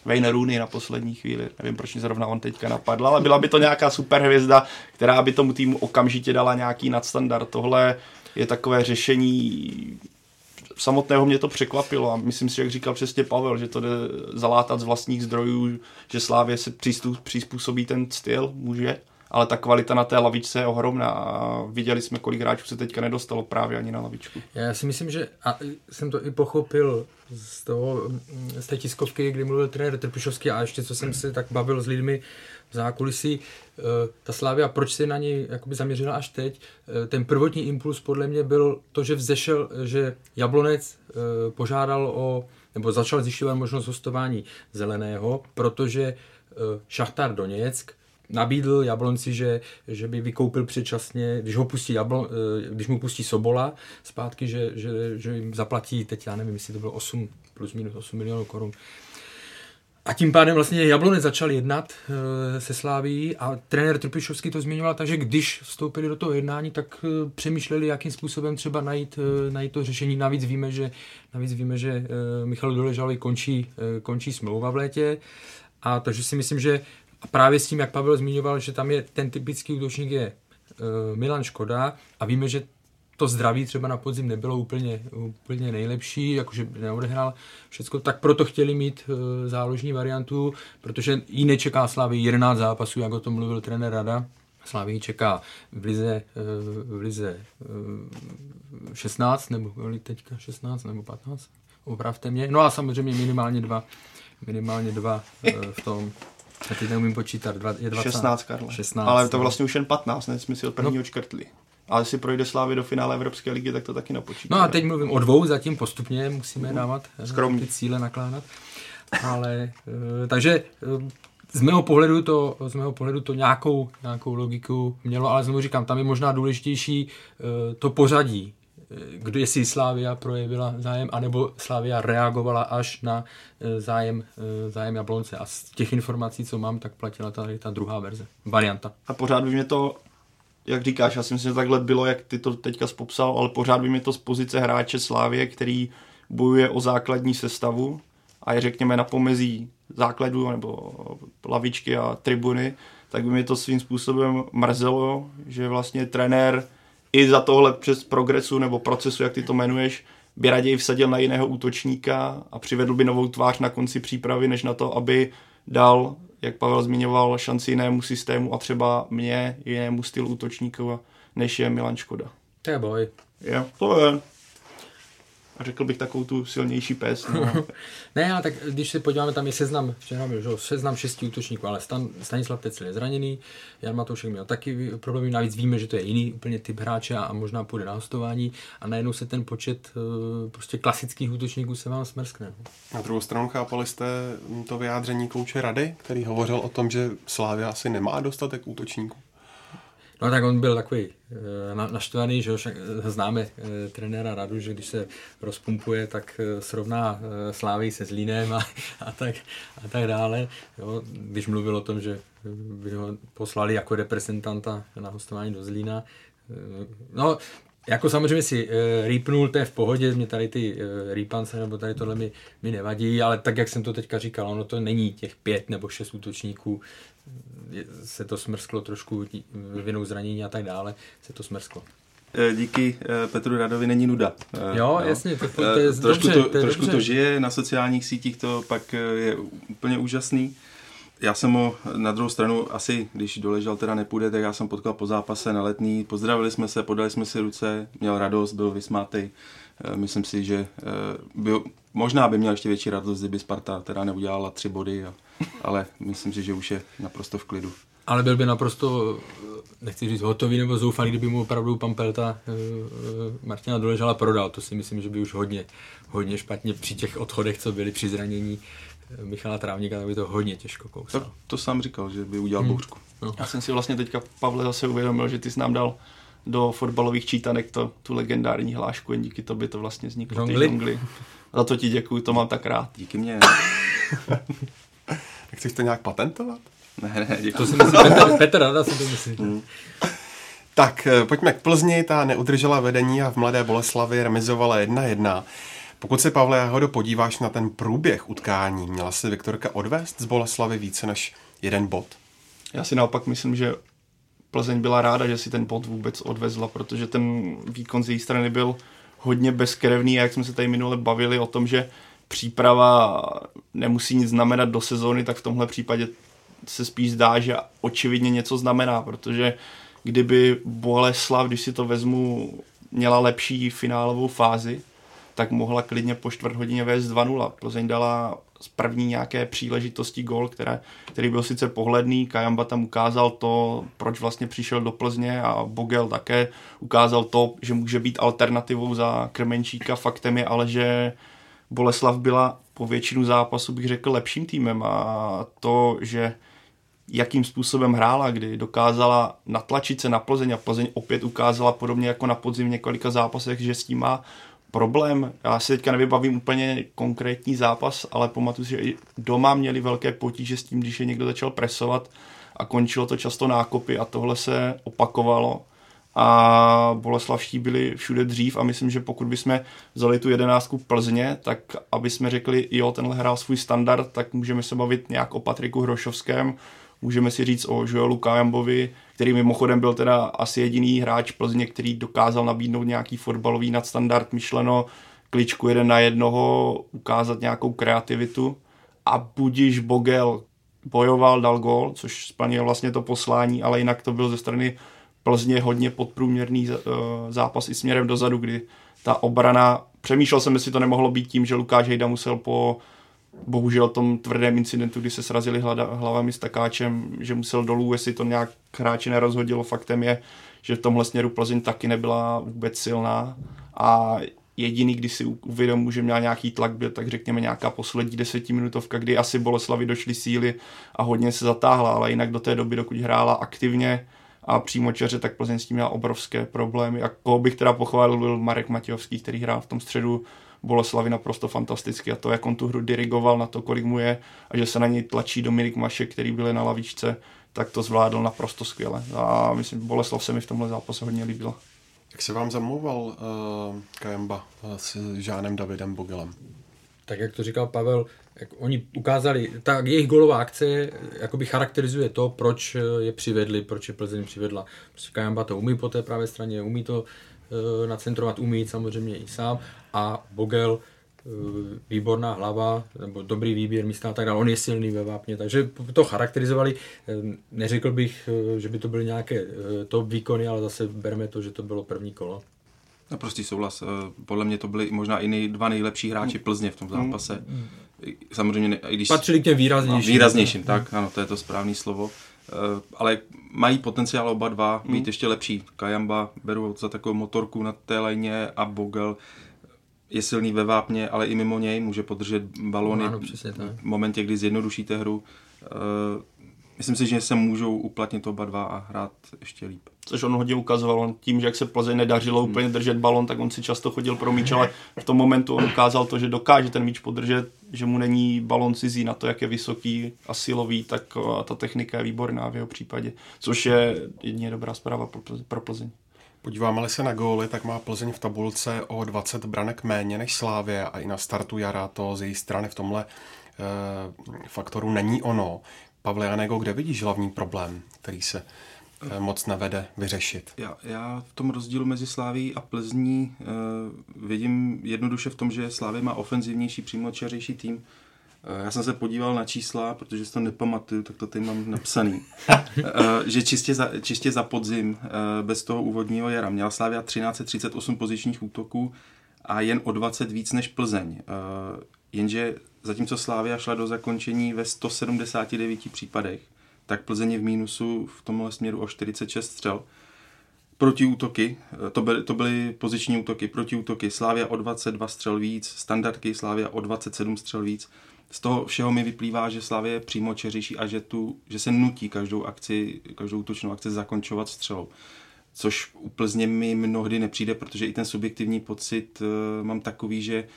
Wayne Rooney na poslední chvíli. Nevím, proč mě zrovna on teďka napadl, ale byla by to nějaká superhvězda, která by tomu týmu okamžitě dala nějaký nadstandard. Tohle je takové řešení samotného mě to překvapilo a myslím si, jak říkal přesně Pavel, že to jde zalátat z vlastních zdrojů, že Slávě se přizpůsobí ten styl, může, ale ta kvalita na té lavičce je ohromná a viděli jsme, kolik hráčů se teďka nedostalo právě ani na lavičku. Já si myslím, že a jsem to i pochopil z, toho, z té tiskovky, kdy mluvil trenér Trpišovský a ještě co jsem se tak bavil s lidmi, v zákulisí. Eh, ta Slávia, proč se na ní jakoby zaměřila až teď? Eh, ten prvotní impuls podle mě byl to, že vzešel, že Jablonec eh, požádal o, nebo začal zjišťovat možnost hostování zeleného, protože Šachtar Doněck nabídl Jablonci, že, že by vykoupil předčasně, když, ho pustí Jablon, když mu pustí Sobola zpátky, že, že, že jim zaplatí, teď já nevím, jestli to bylo 8 plus minus 8 milionů korun A tím pádem vlastně Jablonec začal jednat e, se Sláví a trenér Trpišovský to zmiňoval, takže když vstoupili do toho jednání, tak e, přemýšleli, jakým způsobem třeba najít, e, najít to řešení. Navíc víme, že, navíc víme, že e, Michal Doležalý končí, e, končí smlouva v létě a takže si myslím, že a právě s tím, jak Pavel zmiňoval, že tam je ten typický útočník je e, Milan Škoda a víme, že to zdraví třeba na podzim nebylo úplně, úplně nejlepší, jakože neodehrál všechno, tak proto chtěli mít e, záložní variantu, protože jí nečeká Slavy 11 zápasů, jak o tom mluvil trenér Rada. Slavy čeká v Lize, e, v Lize e, 16, nebo teďka 16 nebo 15, opravte mě. No a samozřejmě minimálně dva, minimálně dva e, v tom já teď neumím počítat, dva, je 20, 16, Karle. 16, Ale to no. vlastně už jen 15, ne? Jsme si od prvního no. čkrtli. Ale jestli projde Slávy do finále Evropské ligy, tak to taky napočítá. No a teď mluvím o dvou, zatím postupně musíme dávat eh, Skromný. ty cíle nakládat. Ale, eh, takže eh, z mého pohledu to, z mého pohledu to nějakou, nějakou logiku mělo, ale znovu říkám, tam je možná důležitější to pořadí, kdo jestli Slávia projevila zájem, anebo Slávia reagovala až na zájem, zájem Jablonce. A z těch informací, co mám, tak platila ta, ta druhá verze, varianta. A pořád by mě to, jak říkáš, já si myslím, že takhle bylo, jak ty to teďka popsal, ale pořád by mě to z pozice hráče Slávie, který bojuje o základní sestavu a je řekněme na pomezí základu nebo lavičky a tribuny, tak by mě to svým způsobem mrzelo, že vlastně trenér i za tohle přes progresu nebo procesu, jak ty to jmenuješ, by raději vsadil na jiného útočníka a přivedl by novou tvář na konci přípravy, než na to, aby dal, jak Pavel zmiňoval, šanci jinému systému a třeba mě, jinému stylu útočníkova, než je Milan Škoda. To je boj. Jo, to je. A řekl bych takovou tu silnější pes. No. <laughs> ne, ale tak když se podíváme, tam je seznam, včera byl, že, seznam šesti útočníků, ale Stan, Stanislav Tecel je zraněný, Jan Matoušek měl taky problémy, navíc víme, že to je jiný úplně typ hráče a, a možná půjde na hostování a najednou se ten počet uh, prostě klasických útočníků se vám smrskne. No. Na druhou stranu chápali jste to vyjádření kouče Rady, který hovořil o tom, že Slávia asi nemá dostatek útočníků? No tak on byl takový e, naštvaný, že však známe e, trenéra Radu, že když se rozpumpuje, tak srovná Slávy se Zlínem a, a, tak, a tak dále. Jo, když mluvil o tom, že by ho poslali jako reprezentanta na hostování do Zlína. No, jako samozřejmě si e, rýpnul, to je v pohodě, mě tady ty e, rýpance nebo tady tohle mi, mi nevadí, ale tak, jak jsem to teďka říkal, ono to není těch pět nebo šest útočníků, se to smrsklo trošku vinou zranění a tak dále, se to smrsklo. Díky Petru Radovi není nuda. Jo, no. jasně, to, to je trošku, dobře, to, to, je trošku dobře. to žije, na sociálních sítích to pak je úplně úžasný. Já jsem ho na druhou stranu asi, když doležel teda nepůjde, tak já jsem potkal po zápase na letný, pozdravili jsme se, podali jsme si ruce, měl radost, byl vysmátej. Myslím si, že by, možná by měl ještě větší radost, kdyby Sparta teda neudělala tři body, a, ale myslím si, že už je naprosto v klidu. Ale byl by naprosto, nechci říct hotový nebo zoufalý, kdyby mu opravdu pan Pelta Martina Doležala prodal. To si myslím, že by už hodně, hodně špatně při těch odchodech, co byly při zranění Michala Trávníka, tak by to hodně těžko kousal. To, to sám říkal, že by udělal hmm. bouřku. No. Já jsem si vlastně teďka, Pavle, zase uvědomil, že ty jsi nám dal do fotbalových čítanek to, tu legendární hlášku, jen díky tobě to vlastně vzniklo. Žongli? žongli. Za to ti děkuji, to mám tak rád. Díky mě. <laughs> tak chceš to nějak patentovat? Ne, ne, děkuji. To si myslí Petr, <laughs> Petr Rada si to myslí. Hmm. Tak, pojďme k Plzni, ta neudržela vedení a v Mladé Boleslavi remizovala 1-1. Pokud se, Pavle Jahodo, podíváš na ten průběh utkání, měla se Viktorka odvést z Boleslavy více než jeden bod? Já si naopak myslím, že Plzeň byla ráda, že si ten bod vůbec odvezla, protože ten výkon z její strany byl hodně bezkrevný a jak jsme se tady minule bavili o tom, že příprava nemusí nic znamenat do sezóny, tak v tomhle případě se spíš zdá, že očividně něco znamená, protože kdyby Boleslav, když si to vezmu, měla lepší finálovou fázi, tak mohla klidně po čtvrt hodině vést 2-0. Plzeň dala z první nějaké příležitosti gol, které, který byl sice pohledný, Kajamba tam ukázal to, proč vlastně přišel do Plzně a Bogel také ukázal to, že může být alternativou za Krmenčíka. Faktem je ale, že Boleslav byla po většinu zápasu, bych řekl, lepším týmem a to, že jakým způsobem hrála, kdy dokázala natlačit se na Plzeň a Plzeň opět ukázala podobně jako na podzim několika zápasech, že s tím má problém. Já si teďka nevybavím úplně konkrétní zápas, ale pamatuju si, že i doma měli velké potíže s tím, když je někdo začal presovat a končilo to často nákopy a tohle se opakovalo a Boleslavští byli všude dřív a myslím, že pokud bychom vzali tu jedenáctku Plzně, tak aby jsme řekli, jo, tenhle hrál svůj standard, tak můžeme se bavit nějak o Patriku Hrošovském, můžeme si říct o Joelu Kajambovi, který mimochodem byl teda asi jediný hráč Plzně, který dokázal nabídnout nějaký fotbalový nadstandard, myšleno kličku jeden na jednoho, ukázat nějakou kreativitu. A budíš Bogel bojoval, dal gol, což splnil vlastně to poslání, ale jinak to byl ze strany Plzně hodně podprůměrný eh, zápas i směrem dozadu, kdy ta obrana, přemýšlel jsem, jestli to nemohlo být tím, že Lukáš Hejda musel po bohužel tom tvrdém incidentu, kdy se srazili hlavami s takáčem, že musel dolů, jestli to nějak hráče nerozhodilo. Faktem je, že v tomhle směru Plzeň taky nebyla vůbec silná a jediný, když si uvědomu, že měl nějaký tlak, byl tak řekněme nějaká poslední desetiminutovka, kdy asi Boleslavi došly síly a hodně se zatáhla, ale jinak do té doby, dokud hrála aktivně, a přímo čeře, tak Plzeň s tím měla obrovské problémy. A koho bych teda pochválil, byl Marek Matějovský, který hrál v tom středu Boleslavy naprosto fantasticky a to, jak on tu hru dirigoval na to, kolik mu je a že se na něj tlačí Dominik Mašek, který byl na lavičce, tak to zvládl naprosto skvěle. A myslím, Boleslav se mi v tomhle zápase hodně líbila. Jak se vám zamlouval uh, Kajamba s Žánem Davidem Bogelem? Tak jak to říkal Pavel, jak oni ukázali, tak jejich golová akce jakoby charakterizuje to, proč je přivedli, proč je Plzeň přivedla. Prostě Kajamba to umí po té pravé straně, umí to uh, nacentrovat, umí samozřejmě i sám a Bogel uh, výborná hlava, nebo dobrý výběr místa a tak dále. On je silný ve vápně, takže to charakterizovali. Neřekl bych, že by to byly nějaké top výkony, ale zase bereme to, že to bylo první kolo. Naprostý souhlas. Podle mě to byly možná i nej, dva nejlepší hráči Plzně v tom zápase. Mm samozřejmě, i když... Patřili k těm výraznějším. Výraznějším, tak, ano, to je to správné slovo. Eh, ale mají potenciál oba dva být hmm. ještě lepší. Kajamba beru za takovou motorku na té lajně a Bogel je silný ve vápně, ale i mimo něj může podržet balony ano, přesně, v momentě, kdy zjednodušíte hru. Eh, myslím si, že se můžou uplatnit oba dva a hrát ještě líp což on hodně ukazoval. On tím, že jak se Plzeň nedařilo úplně hmm. držet balon, tak on si často chodil pro míč, ale v tom momentu on ukázal to, že dokáže ten míč podržet, že mu není balon cizí na to, jak je vysoký a silový, tak ta technika je výborná v jeho případě, což je jedině dobrá zpráva pro Plzeň. Podíváme-li se na góly, tak má Plzeň v tabulce o 20 branek méně než Slávě a i na startu jara to z její strany v tomhle e, faktoru není ono. Pavle Janego, kde vidíš hlavní problém, který se Eh, moc nevede vyřešit. Já, já v tom rozdílu mezi Sláví a Plzní uh, vidím jednoduše v tom, že Slávě má ofenzivnější, přímočařejší tým. Uh, já jsem se podíval na čísla, protože si to nepamatuju, tak to tady mám napsaný. uh, <laughs> že čistě za, čistě za podzim, uh, bez toho úvodního jara, měla Slávia 1338 pozičních útoků a jen o 20 víc než Plzeň. Uh, jenže zatímco Slávia šla do zakončení ve 179 případech, tak Plzeň je v mínusu v tomhle směru o 46 střel. Proti útoky, to byly, to byly poziční útoky, proti útoky Slávia o 22 střel víc, standardky Slávia o 27 střel víc. Z toho všeho mi vyplývá, že Slávia je přímo čeřejší a že, tu, že se nutí každou akci, každou útočnou akci zakončovat střelou což u Plzně mi mnohdy nepřijde, protože i ten subjektivní pocit uh, mám takový, že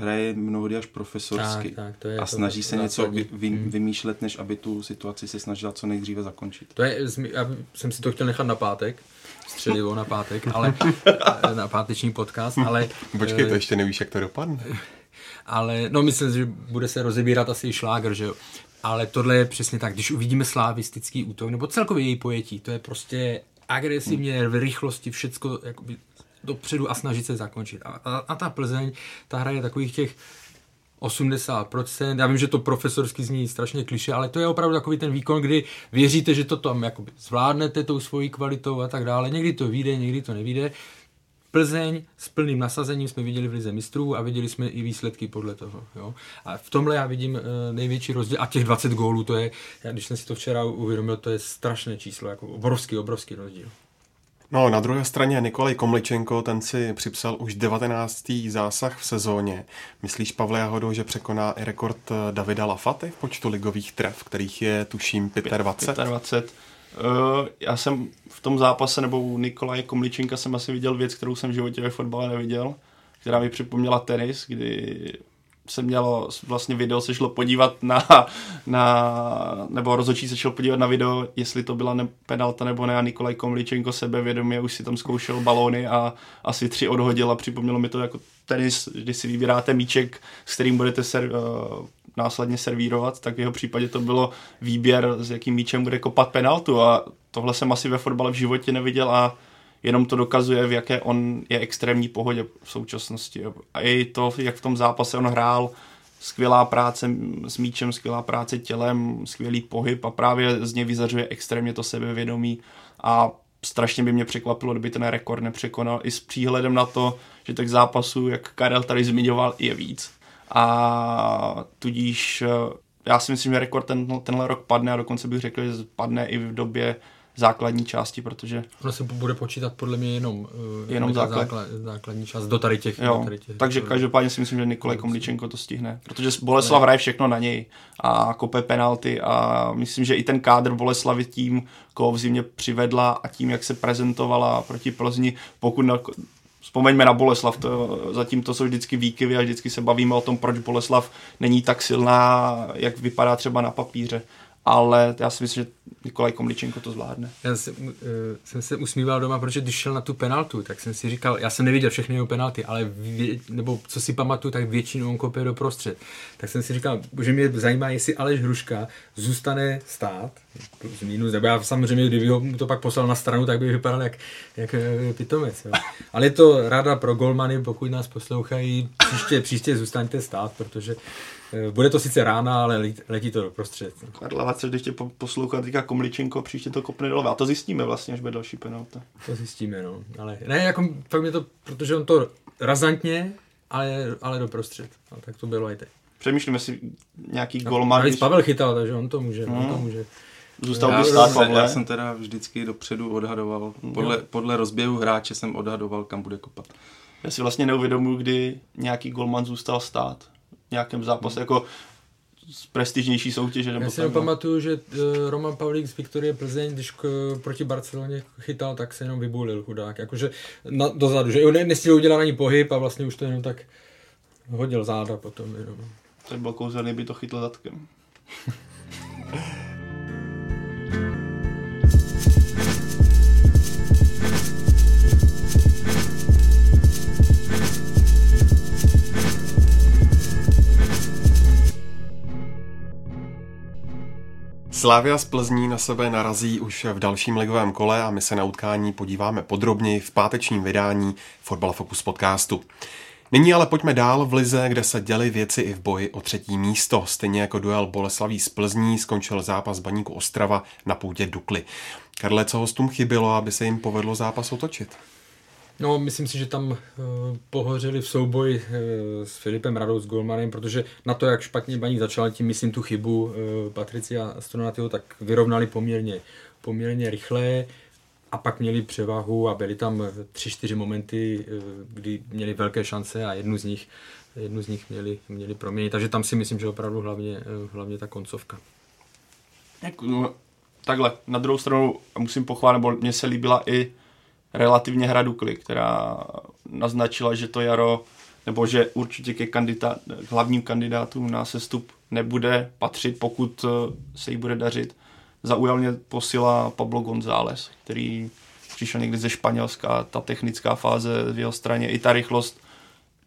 hraje mnohdy až profesorsky tak, tak, to je a snaží to, se něco vy, vy, hmm. vymýšlet, než aby tu situaci se snažila co nejdříve zakončit. To je, já jsem si to chtěl nechat na pátek, střelivo na pátek, ale <laughs> na páteční podcast, ale... Počkej, to eh, ještě nevíš, jak to dopadne. <laughs> Ale, no myslím, že bude se rozebírat asi i šláger, že jo. Ale tohle je přesně tak, když uvidíme slavistický útok, nebo celkově její pojetí, to je prostě agresivně, v rychlosti, všecko jakoby dopředu a snažit se zakončit. A, a, a ta Plzeň, ta hra je takových těch 80%, já vím, že to profesorsky zní strašně kliše, ale to je opravdu takový ten výkon, kdy věříte, že to tam jakoby zvládnete tou svojí kvalitou a tak dále. Někdy to vyjde, někdy to nevíde. Plzeň s plným nasazením jsme viděli v Lize mistrů a viděli jsme i výsledky podle toho. Jo? A v tomhle já vidím e, největší rozdíl. A těch 20 gólů, to je, já, když jsem si to včera uvědomil, to je strašné číslo, jako obrovský, obrovský rozdíl. No, na druhé straně Nikolaj Komličenko, ten si připsal už 19. zásah v sezóně. Myslíš, Pavle Jahodou, že překoná i rekord eh, Davida Lafaty v počtu ligových tref, kterých je tuším 25? 25. Uh, já jsem v tom zápase, nebo u Nikolaje Komličenka jsem asi viděl věc, kterou jsem v životě ve fotbale neviděl. která mi připomněla tenis, kdy se mělo, vlastně video se šlo podívat na, na nebo rozhodčí se šel podívat na video, jestli to byla ne, penalta nebo ne a Nikolaj Komličenko sebevědomě už si tam zkoušel balóny a asi tři odhodil a připomnělo mi to jako tenis, kdy si vybíráte míček, s kterým budete ser, uh, následně servírovat, tak v jeho případě to bylo výběr, s jakým míčem bude kopat penaltu a tohle jsem asi ve fotbale v životě neviděl a jenom to dokazuje, v jaké on je extrémní pohodě v současnosti. A i to, jak v tom zápase on hrál, skvělá práce s míčem, skvělá práce tělem, skvělý pohyb a právě z něj vyzařuje extrémně to sebevědomí a strašně by mě překvapilo, kdyby ten rekord nepřekonal i s příhledem na to, že těch zápasů, jak Karel tady zmiňoval, je víc. A tudíž eh, já si myslím, že rekord ten, tenhle rok padne a dokonce bych řekl, že padne i v době základní části, protože... Ono se bude počítat podle mě jenom, uh, jenom základ. základ, základní část do tady těch. Jo, do tady těch takže každopádně si myslím, že Nikolaj Komličenko to stihne, protože Boleslav hraje všechno na něj a kope penalty a myslím, že i ten kádr Boleslavy tím, koho v zimě přivedla a tím, jak se prezentovala proti Plzni, pokud na, Vzpomeňme na Boleslav, to, zatím to jsou vždycky výkyvy a vždycky se bavíme o tom, proč Boleslav není tak silná, jak vypadá třeba na papíře ale já si myslím, že Nikolaj Komličenko to zvládne. Já jsem, uh, jsem se usmíval doma, protože když šel na tu penaltu, tak jsem si říkal, já jsem neviděl všechny jeho penalty, ale vě, nebo co si pamatuju, tak většinou on kopie do prostřed. Tak jsem si říkal, že mě zajímá, jestli Aleš Hruška zůstane stát, plus minus, nebo já samozřejmě, kdyby ho to pak poslal na stranu, tak by vypadal jak, jak eh, pitomec. Jo. Ale je to rada pro golmany, pokud nás poslouchají, příště, příště zůstaňte stát, protože bude to sice rána, ale letí to do prostřed. Karla Vace, když tě poslouchá teďka Komličenko, příště to kopne doleva. A to zjistíme vlastně, až bude další penalta. To zjistíme, no. Ale ne, jako fakt mě to, protože on to razantně, ale, ale do prostřed. A tak to bylo i teď. Přemýšlím, jestli nějaký no, golman... Když... Pavel chytal, takže on to může. Hmm. On to může. Zůstal já, by stát, Pavle. Já jsem teda vždycky dopředu odhadoval. Podle, podle rozběhu hráče jsem odhadoval, kam bude kopat. Já si vlastně neuvědomuji, kdy nějaký golman zůstal stát nějakém zápase, jako z prestižnější soutěže. Nebo Já si pamatuju, že uh, Roman Pavlík z Viktorie Plzeň, když k, proti Barceloně chytal, tak se jenom vybulil chudák. Jakože na, dozadu, že ne, nestihl udělat ani pohyb a vlastně už to jenom tak hodil záda potom. Jenom. To byl kouzelný, by to chytl zadkem. <laughs> Slávia z Plzní na sebe narazí už v dalším ligovém kole a my se na utkání podíváme podrobněji v pátečním vydání Fotbal Focus podcastu. Nyní ale pojďme dál v lize, kde se děly věci i v boji o třetí místo. Stejně jako duel Boleslaví z Plzní skončil zápas Baníku Ostrava na půdě Dukly. Karle, co hostům chybělo, aby se jim povedlo zápas otočit? No, myslím si, že tam uh, pohořeli v souboji uh, s Filipem Radou, s Golmanem, protože na to, jak špatně Baník začal, tím myslím tu chybu uh, Patricia Stronatyho, tak vyrovnali poměrně, poměrně rychle a pak měli převahu a byly tam tři, čtyři momenty, kdy měli velké šance a jednu z nich, jednu z nich měli, měli proměnit. Takže tam si myslím, že opravdu hlavně, hlavně ta koncovka. No, takhle, na druhou stranu musím pochválit, nebo mně se líbila i relativně hra Dukly, která naznačila, že to jaro, nebo že určitě ke kandidát, hlavním kandidátům na sestup nebude patřit, pokud eh, se jí bude dařit. Zaujal mě posila Pablo González, který přišel někdy ze Španělska, ta technická fáze v jeho straně, i ta rychlost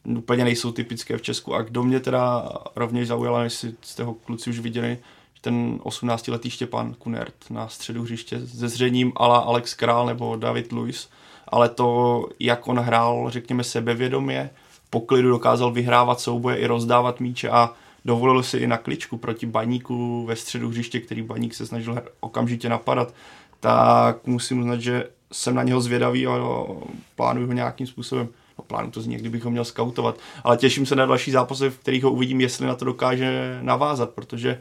úplně nejsou typické v Česku. A kdo mě teda rovněž zaujala, jestli jste ho kluci už viděli, ten 18-letý Štěpán Kunert na středu hřiště se zřením ala Alex Král nebo David Luis, ale to, jak on hrál, řekněme, sebevědomě, poklidu dokázal vyhrávat souboje i rozdávat míče a dovolil si i na kličku proti baníku ve středu hřiště, který baník se snažil okamžitě napadat, tak musím uznat, že jsem na něho zvědavý a plánuju ho nějakým způsobem. No plánu to zní, kdybych ho měl skautovat, ale těším se na další zápasy, v kterých ho uvidím, jestli na to dokáže navázat, protože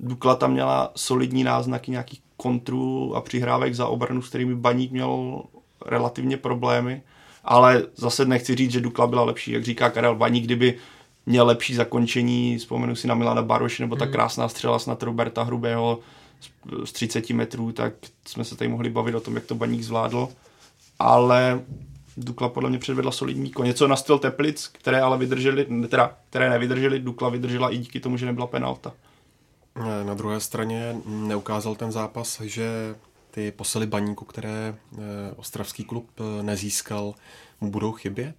Dukla tam měla solidní náznaky nějakých kontrů a přihrávek za obranu, s kterými Baník měl relativně problémy, ale zase nechci říct, že Dukla byla lepší, jak říká Karel Baník, kdyby měl lepší zakončení, vzpomenu si na Milana Baroš nebo ta hmm. krásná střela snad Roberta Hrubého z 30 metrů, tak jsme se tady mohli bavit o tom, jak to Baník zvládl, ale Dukla podle mě předvedla solidní výkon. Něco na styl Teplic, které ale vydrželi, teda, které nevydrželi, Dukla vydržela i díky tomu, že nebyla penalta. Na druhé straně neukázal ten zápas, že ty posily baníku, které eh, ostravský klub eh, nezískal, mu budou chybět?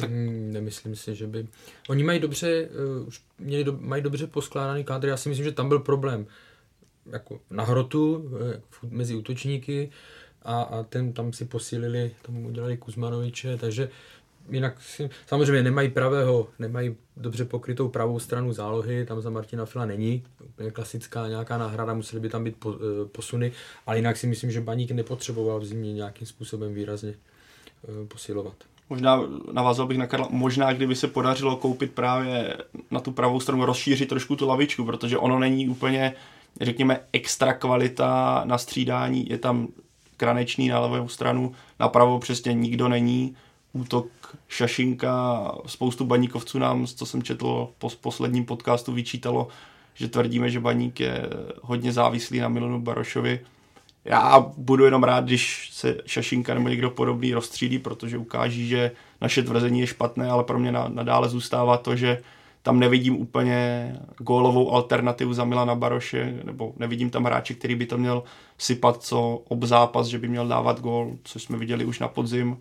Tak... Mm, nemyslím si, že by... Oni mají dobře, uh, už měli do, mají dobře poskládaný kádr, já si myslím, že tam byl problém jako na hrotu uh, mezi útočníky a, a ten tam si posílili, tam udělali Kuzmanoviče, takže jinak si, samozřejmě nemají pravého, nemají dobře pokrytou pravou stranu zálohy, tam za Martina Fila není, úplně klasická nějaká náhrada, museli by tam být po, uh, posuny, ale jinak si myslím, že Baník nepotřeboval v zimě nějakým způsobem výrazně uh, posilovat. Možná navázal bych na Karla, možná kdyby se podařilo koupit právě na tu pravou stranu, rozšířit trošku tu lavičku, protože ono není úplně, řekněme, extra kvalita na střídání, je tam kranečný na levou stranu, napravo přesně nikdo není, útok Šašinka, spoustu baníkovců nám, co jsem četl po posledním podcastu, vyčítalo, že tvrdíme, že baník je hodně závislý na Milanu Barošovi, já budu jenom rád, když se Šašinka nebo někdo podobný rozstřídí, protože ukáží, že naše tvrzení je špatné, ale pro mě nadále zůstává to, že tam nevidím úplně gólovou alternativu za Milana Baroše, nebo nevidím tam hráče, který by to měl sypat co obzápas, že by měl dávat gól, což jsme viděli už na podzim.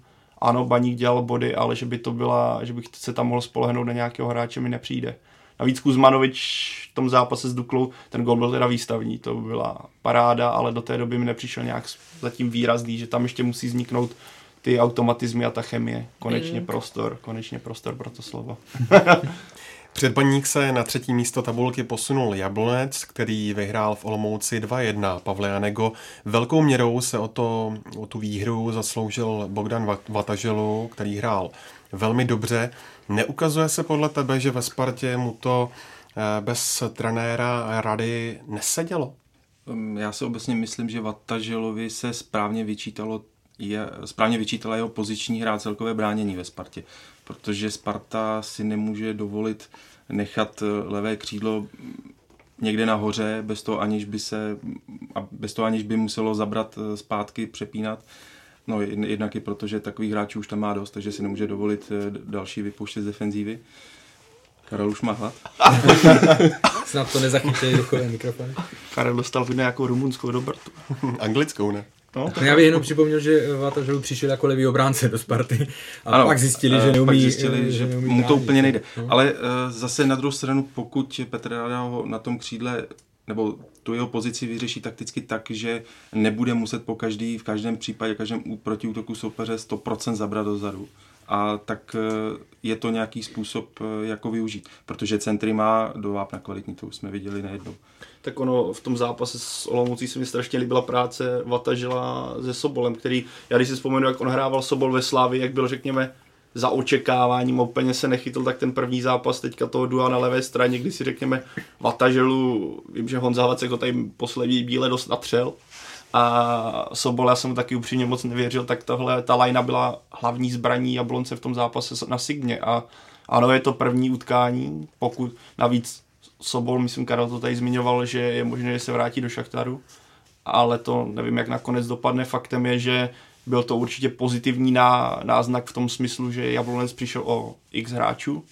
Ano, Baník dělal body, ale že by to byla, že bych se tam mohl spolehnout na nějakého hráče, mi nepřijde. Navíc Kuzmanovič v tom zápase s Duklou, ten gol byl teda výstavní, to byla paráda, ale do té doby mi nepřišel nějak zatím výrazný, že tam ještě musí vzniknout ty automatizmy a ta chemie. Konečně mm. prostor, konečně prostor pro to slovo. <laughs> Předbaník se na třetí místo tabulky posunul Jablonec, který vyhrál v Olomouci 2-1 Pavle Janego. Velkou měrou se o, to, o tu výhru zasloužil Bogdan Vataželu, který hrál velmi dobře. Neukazuje se podle tebe, že ve Spartě mu to eh, bez trenéra rady nesedělo? Já si obecně myslím, že Vataželovi se správně vyčítalo je, správně vyčítala jeho poziční hra celkové bránění ve Spartě, protože Sparta si nemůže dovolit nechat eh, levé křídlo někde nahoře, bez toho aniž by se, bez toho aniž by muselo zabrat eh, zpátky, přepínat. No jednak i proto, že takových hráčů už tam má dost, takže si nemůže dovolit eh, další vypouštět z defenzívy. Karel už má hlad. <laughs> Snad to nezachytí duchové mikrofony. Karel dostal v nějakou rumunskou dobrtu. Anglickou, ne? No. Já bych jenom připomněl, že Vataželu přišel jako levý obránce do Sparty a ano, pak zjistili, že neumí. Pak zjistili, že neumí mu to úplně nejde. No. Ale uh, zase na druhou stranu, pokud Petr Rada ho na tom křídle nebo tu jeho pozici vyřeší takticky tak, že nebude muset po každý, v každém případě, každém protiútoku soupeře 100% zabrat dozadu. A tak eh, je to nějaký způsob, jako využít, protože centry má do vápna kvalitní, to už jsme viděli nejednou. Tak ono v tom zápase s Olomoucí se mi strašně líbila práce Vatažila se Sobolem, který, já když si vzpomenu, jak on hrával Sobol ve Slávi, jak byl, řekněme, za očekáváním, úplně se nechytl, tak ten první zápas teďka toho dua na levé straně, kdy si řekněme Vataželu, vím, že Honza Vacek ho tady poslední bíle dost natřel, a Sobol, já jsem taky upřímně moc nevěřil, tak tohle, ta lajna byla hlavní zbraní Jablonce v tom zápase na Signě a ano, je to první utkání, pokud navíc Sobol, myslím, Karel to tady zmiňoval, že je možné, že se vrátí do Šachtaru, ale to nevím, jak nakonec dopadne. Faktem je, že byl to určitě pozitivní ná, náznak v tom smyslu, že Jablonec přišel o x hráčů,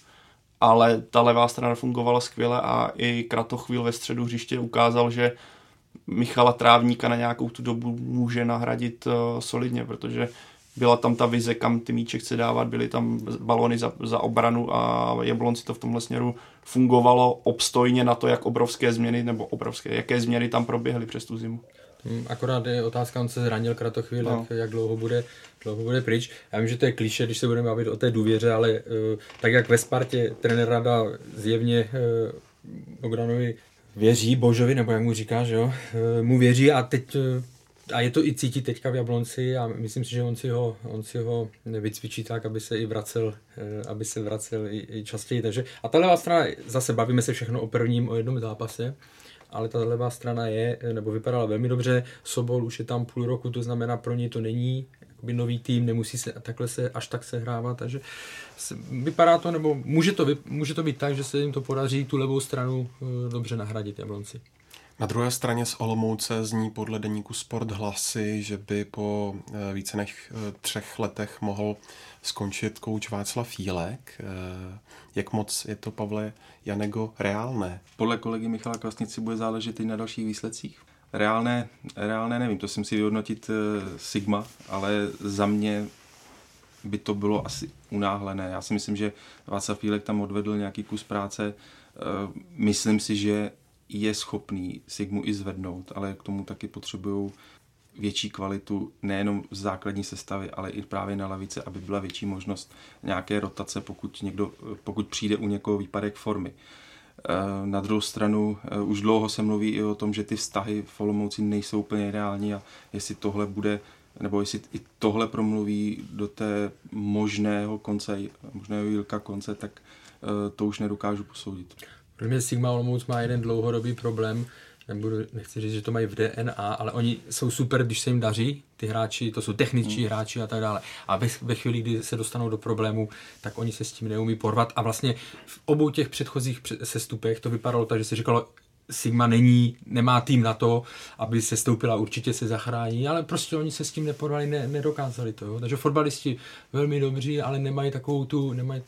ale ta levá strana fungovala skvěle a i Kratochvíl ve středu hřiště ukázal, že Michala Trávníka na nějakou tu dobu může nahradit uh, solidně, protože byla tam ta vize, kam ty míče chce dávat, byly tam balony za, za obranu a Jablonci to v tomhle směru fungovalo obstojně na to, jak obrovské změny, nebo obrovské, jaké změny tam proběhly přes tu zimu. Hmm, akorát je otázka, on se zranil kratochvíli, no. jak, jak dlouho bude, dlouho bude pryč. Já vím, že to je kliše, když se budeme bavit o té důvěře, ale uh, tak jak ve Spartě trenér Rada zjevně uh, Bogdanovi věří Božovi, nebo jak mu říká, že jo, uh, mu věří a teď uh, a je to i cítit teďka v Jablonci a myslím si, že on si ho, on si ho vycvičí tak, aby se i vracel, aby se vracel i, i častěji. Takže, a ta levá strana, zase bavíme se všechno o prvním, o jednom zápase, ale ta levá strana je, nebo vypadala velmi dobře. Sobol už je tam půl roku, to znamená pro něj to není jakoby nový tým, nemusí se takhle se až tak sehrávat, takže se, vypadá to, nebo může to, může to být tak, že se jim to podaří tu levou stranu eh, dobře nahradit Jablonci. Na druhé straně z Olomouce zní podle deníku Sport hlasy, že by po eh, více než eh, třech letech mohl skončit kouč Václav Fílek. Eh, jak moc je to, Pavle Janego, reálné? Podle kolegy Michala Kvasnici bude záležet i na dalších výsledcích. Reálné, reálné nevím, to si musí vyhodnotit Sigma, ale za mě by to bylo asi unáhlené. Já si myslím, že Václav Fílek tam odvedl nějaký kus práce. Myslím si, že je schopný Sigmu i zvednout, ale k tomu taky potřebují větší kvalitu nejenom z základní sestavy, ale i právě na lavice, aby byla větší možnost nějaké rotace, pokud, někdo, pokud přijde u někoho výpadek formy. Eh, na druhou stranu eh, už dlouho se mluví i o tom, že ty vztahy v Olomouci nejsou úplně ideální a jestli tohle bude, nebo jestli i tohle promluví do té možného konce, možného Jilka konce, tak eh, to už nedokážu posoudit. Pro mě Sigma Olomouc má jeden dlouhodobý problém, nebudu, nechci říct, že to mají v DNA, ale oni jsou super, když se jim daří, ty hráči, to jsou techničtí hmm. hráči a tak dále. A ve, ve chvíli, kdy se dostanou do problému, tak oni se s tím neumí porvat. A vlastně v obou těch předchozích sestupech to vypadalo tak, že se říkalo, Sigma není, nemá tým na to, aby se stoupila, určitě se zachrání, ale prostě oni se s tím neporvali, ne, nedokázali to. Jo. Takže fotbalisti velmi dobří, ale nemají takovou tu, nemají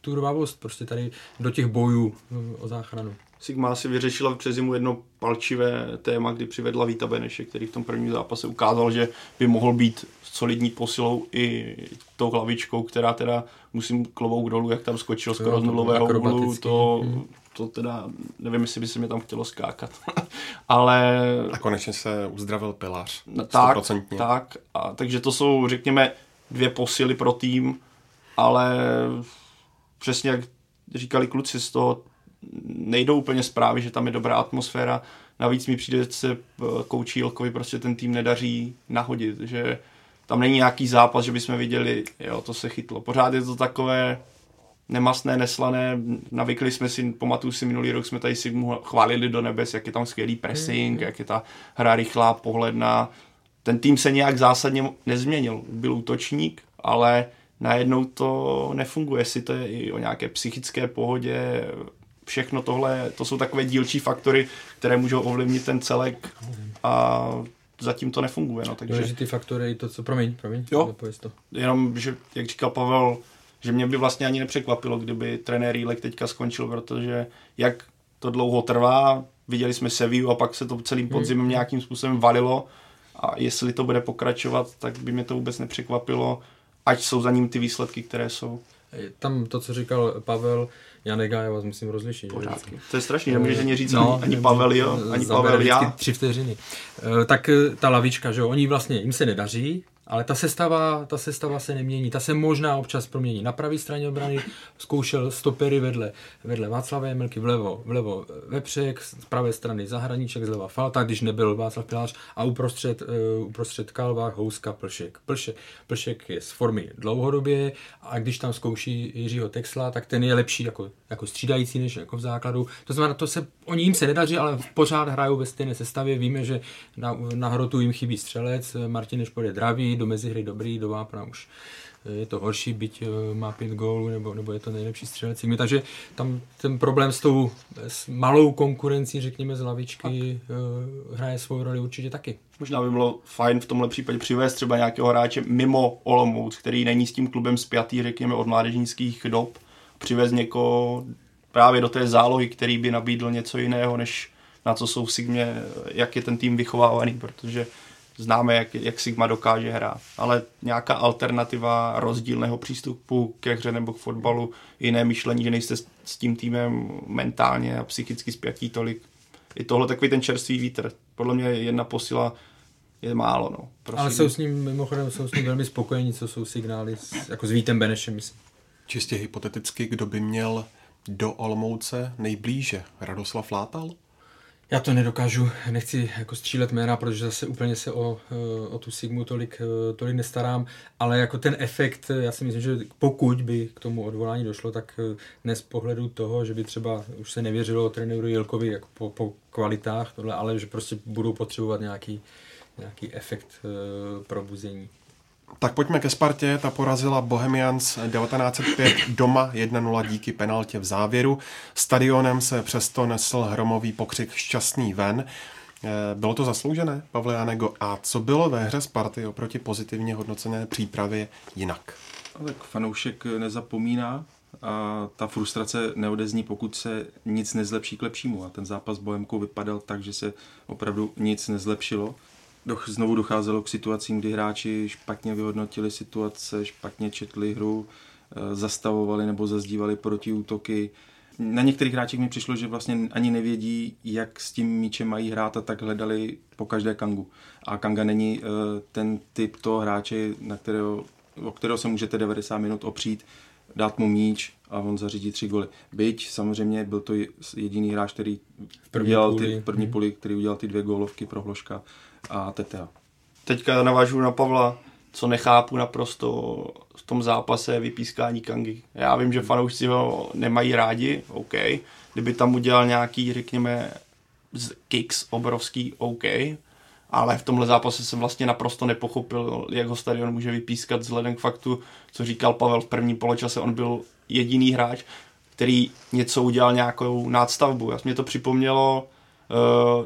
tu rvavost prostě tady do těch bojů eh, o záchranu. Sigma si vyřešila přes zimu jedno palčivé téma, kdy přivedla Víta Beneše, který v tom prvním zápase ukázal, že by mohl být solidní posilou i tou hlavičkou, která teda musím klobouk dolů, jak tam skočil skoro z nulového úhlu, to, hmm. to teda nevím, jestli by se mi tam chtělo skákat. <laughs> Ale... A konečně se uzdravil pilař. Tak, tak. A, takže to jsou, řekněme, dvě posily pro tým, ale přesně jak říkali kluci, z toho nejdou úplně zprávy, že tam je dobrá atmosféra. Navíc mi přijde, že se eh, koučí Ilkovi prostě ten tým nedaří nahodit, že tam není nějaký zápas, že bychom viděli, jo, to se chytlo. Pořád je to takové nemastné, neslané. Navykli jsme si, pamatuju si minulý rok, jsme tady si chválili do nebes, jak je tam skvělý pressing, mm. jak je ta hra rychlá, pohledná. Ten tým se nějak zásadně nezměnil. Byl útočník, ale najednou to nefunguje, jestli to je i o nějaké psychické pohodě, všechno tohle, to jsou takové dílčí faktory, které můžou ovlivnit ten celek a zatím to nefunguje. No, takže... Důležitý faktory, to, co, promiň, promiň, jo, to. jenom, že, jak říkal Pavel, že mě by vlastně ani nepřekvapilo, kdyby trenér Jílek teďka skončil, protože jak to dlouho trvá, viděli jsme Seviu a pak se to celým podzimem hmm. nějakým způsobem valilo a jestli to bude pokračovat, tak by mě to vůbec nepřekvapilo ať jsou za ním ty výsledky, které jsou. Tam to, co říkal Pavel, Janega, já vás musím rozlišit. Pořádky. To je strašný, nemůžeš ani říct no, ani Pavel, jo, ani Pavel, já. tři vteřiny. Eh, tak eh, ta lavička, že jo, oni vlastně, jim se nedaří, ale ta sestava, ta sestava se nemění. Ta se možná občas promění. Na pravé straně obrany zkoušel stopery vedle, vedle Václava Jemelky, vlevo, vlevo Vepřek, z pravé strany Zahraníček, zleva Falta, když nebyl Václav Pilář a uprostřed, uh, uprostřed Kalvách, Houska, Plšek. Plšek. Plšek je z formy dlouhodobě a když tam zkouší Jiřího Texla, tak ten je lepší jako, jako střídající než jako v základu. To znamená, to se, oni jim se nedaří, ale pořád hrajou ve stejné sestavě. Víme, že na, na hrotu jim chybí střelec, Martin Nešpor je do mezihry dobrý, do vápna už eh, je to horší, byť eh, má pět gólů, nebo, nebo je to nejlepší střelec. Takže tam ten problém s tou s malou konkurencí, řekněme, z lavičky tak. Eh, hraje svou roli určitě taky. Možná by bylo fajn v tomhle případě přivést třeba nějakého hráče mimo Olomouc, který není s tím klubem spjatý, řekněme, od mládežnických dob, přivést někoho právě do té zálohy, který by nabídl něco jiného, než na co jsou v Sigmě, jak je ten tým vychovávaný, protože známe, jak, jak Sigma dokáže hrát, ale nějaká alternativa rozdílného přístupu ke hře nebo k fotbalu, jiné myšlení, že nejste s tím týmem mentálně a psychicky spjatí tolik. I tohle takový ten čerstvý vítr. Podle mě jedna posila je málo. No. Prosím. Ale jsou s ním, mimochodem, jsou s ním velmi spokojení, co jsou signály, s, jako s Vítem Benešem, myslím. Čistě hypoteticky, kdo by měl do Olomouce nejblíže? Radoslav Látal? Já to nedokážu, nechci jako střílet jména, protože zase úplně se o, o tu Sigmu tolik, tolik nestarám, ale jako ten efekt, já si myslím, že pokud by k tomu odvolání došlo, tak dnes z pohledu toho, že by třeba už se nevěřilo trenéru Jilkovi jako po, po kvalitách, tohle, ale že prostě budou potřebovat nějaký, nějaký efekt probuzení. Tak pojďme ke Spartě. Ta porazila Bohemians 1905 doma 1-0 díky penaltě v závěru. Stadionem se přesto nesl hromový pokřik šťastný ven. Eh, bylo to zasloužené, Pavle Janego? A co bylo ve hře Sparty oproti pozitivně hodnocené přípravě jinak? Tak fanoušek nezapomíná a ta frustrace neodezní, pokud se nic nezlepší k lepšímu. A ten zápas s Bohemkou vypadal tak, že se opravdu nic nezlepšilo. Znovu docházelo k situacím, kdy hráči špatně vyhodnotili situace, špatně četli hru, eh, zastavovali nebo zazdívali proti útoky. Na některých hráčích mi přišlo, že vlastně ani nevědí, jak s tím míčem mají hrát a tak hledali po každé kangu. A kanga není eh, ten typ toho hráče, na kterého, o kterého se můžete 90 minut opřít, dát mu míč a on zařídí tři goly. Byť samozřejmě byl to jediný hráč, který v první udělal půli. ty první hmm. půli, který udělal ty dvě gólovky pro Hloška a Tetea. Teďka navážu na Pavla, co nechápu naprosto v tom zápase vypískání Kangy. Já vím, že fanoušci ho nemají rádi, OK. Kdyby tam udělal nějaký, řekněme, kicks obrovský, OK. Ale v tomhle zápase jsem vlastně naprosto nepochopil, jak ho stadion může vypískat vzhledem k faktu, co říkal Pavel v prvním poločase. On byl jediný hráč, který něco udělal nějakou nádstavbu. Já mě to připomnělo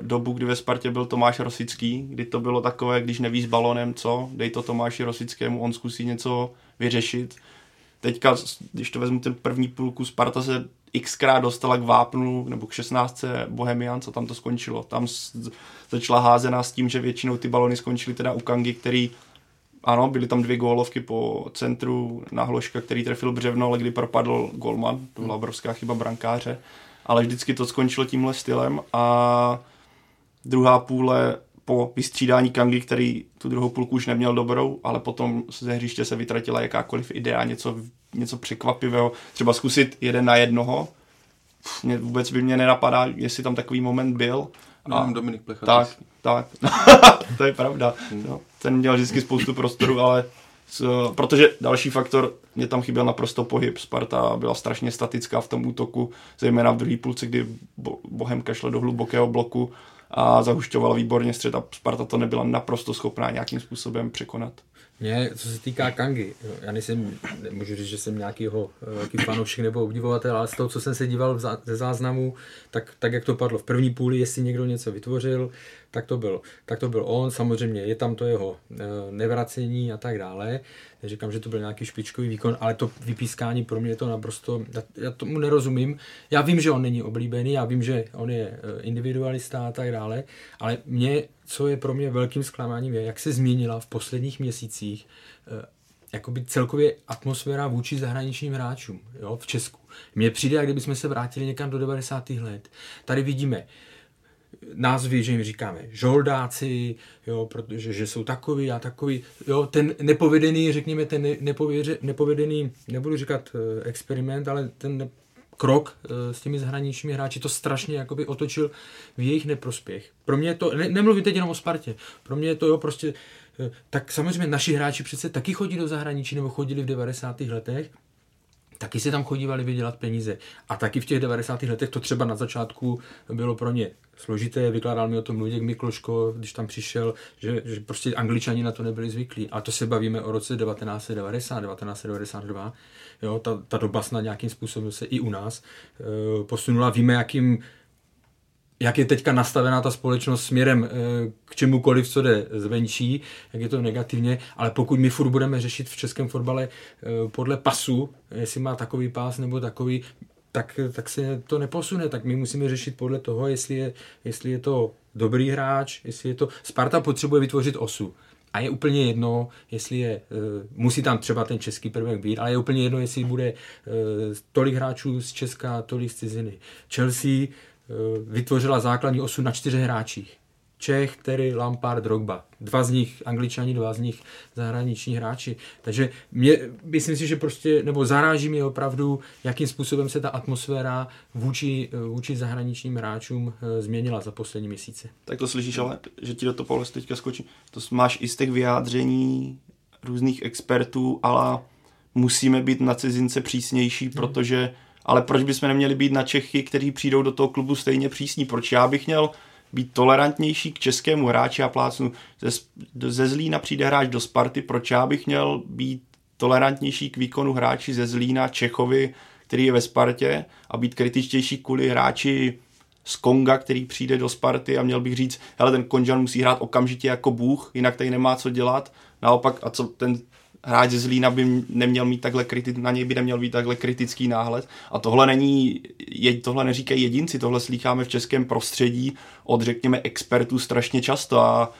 dobu, kdy ve Spartě byl Tomáš Rosický, kdy to bylo takové, když nevíš s balonem, co, dej to Tomáši Rosickému, on zkusí něco vyřešit. Teďka, když to vezmu ten první půlku, Sparta se xkrát dostala k vápnu nebo k 16. Bohemian, co tam to skončilo. Tam začala házená s tím, že většinou ty balony skončily teda u Kangy, který ano, byly tam dvě gólovky po centru na Hloška, který trefil břevno, ale kdy propadl golman, to byla obrovská chyba brankáře ale vždycky to skončilo tímhle stylem a druhá půle po vystřídání Kangy, který tu druhou půlku už neměl dobrou, ale potom ze hřiště se vytratila jakákoliv idea, něco, něco překvapivého, třeba zkusit jeden na jednoho, mě, vůbec by mě nenapadá, jestli tam takový moment byl. A, no, Dominik Plechatis. Tak, tak, <laughs> to je pravda. No, ten měl vždycky spoustu prostoru, ale protože další faktor, mě tam chyběl naprosto pohyb. Sparta byla strašně statická v tom útoku, zejména v druhé půlce, kdy Bohemka šla do hlubokého bloku a zahušťovala výborně střed a Sparta to nebyla naprosto schopná nějakým způsobem překonat. Mě, co se týká Kangy, já nejsem, nemůžu říct, že jsem nějaký jeho velký fanoušek nebo obdivovatel, ale z toho, co jsem se díval ze záznamu, tak, tak jak to padlo v první půli, jestli někdo něco vytvořil, tak to byl, tak to byl on. Samozřejmě je tam to jeho eh, nevracení a tak dále. Neříkám, že to byl nějaký špičkový výkon, ale to vypískání pro mě je to naprosto, já, já tomu nerozumím. Já vím, že on není oblíbený, já vím, že on je eh, individualista a tak dále, ale mě, co je pro mě velkým zklamáním, je, jak se změnila v posledních měsících eh, jakoby celkově atmosféra vůči zahraničním hráčům jo, v Česku. Mně přijde, jak kdybychom se vrátili někam do 90. let. Tady vidíme názvy, že jim říkáme žoldáci, jo, protože že jsou takový a takový, jo, ten nepovedený, řekněme, ten nepovedený, nebudu říkat uh, experiment, ale ten krok uh, s těmi zahraničními hráči to strašně jakoby otočil v jejich neprospěch. Pro mě to, ne, nemluvím teď jenom o Spartě, pro mě je to jo, prostě, uh, tak samozřejmě naši hráči přece taky chodí do zahraničí nebo chodili v 90. letech, taky si tam chodívali vydělat peníze. A taky v těch 90. letech to třeba na začátku bylo pro ně složité, vykládal mi o tom Luděk Mikloško, když tam přišel, že, že prostě angličani na to nebyli zvyklí. A to se bavíme o roce 1990, 1992. Jo, ta, ta doba snad nějakým způsobem se i u nás e, posunula. Víme, jakým jak je teďka nastavená ta společnost směrem e, k čemukoliv, co jde zvenčí, jak je to negativně, ale pokud my furt budeme řešit v českém fotbale e, podle pasu, jestli má takový pás nebo takový, tak, tak se to neposune. Tak my musíme řešit podle toho, jestli je, jestli je to dobrý hráč, jestli je to... Sparta potřebuje vytvořit osu. A je úplně jedno, jestli je, uh, musí tam třeba ten český prvek být, ale je úplně jedno, jestli bude tolik hráčů z Česka, tolik z ciziny. Chelsea vytvořila základní osu na čtyřech hráčích. Čech, který Lampard, Drogba. Dva z nich angličani, dva z nich zahraniční hráči. Takže mě, myslím si, že prostě, nebo zaráží mě opravdu, jakým způsobem se ta atmosféra vůči, vůči zahraničním hráčům eh, změnila za poslední měsíce. Tak to slyšíš, ale že ti do toho Pavel teďka skočí. To máš i z těch vyjádření různých expertů, ale musíme být na cizince přísnější, hmm. protože ale proč bychom neměli být na Čechy, kteří přijdou do toho klubu stejně přísní? Proč já bych měl být tolerantnější k českému hráči a plácnu. Ze, ze Zlína přijde hráč do Sparty, proč já bych měl být tolerantnější k výkonu hráči ze Zlína, Čechovi, který je ve Spartě a být kritičtější kvůli hráči z Konga, který přijde do Sparty a měl bych říct, hele, ten Konžan musí hrát okamžitě jako bůh, jinak tady nemá co dělat. Naopak, a co ten hráč ze Zlína by neměl mít takhle kriti- na něj by neměl být takhle kritický náhled. A tohle není, je, tohle neříkají jedinci, tohle slýcháme v českém prostředí od, řekněme, expertů strašně často a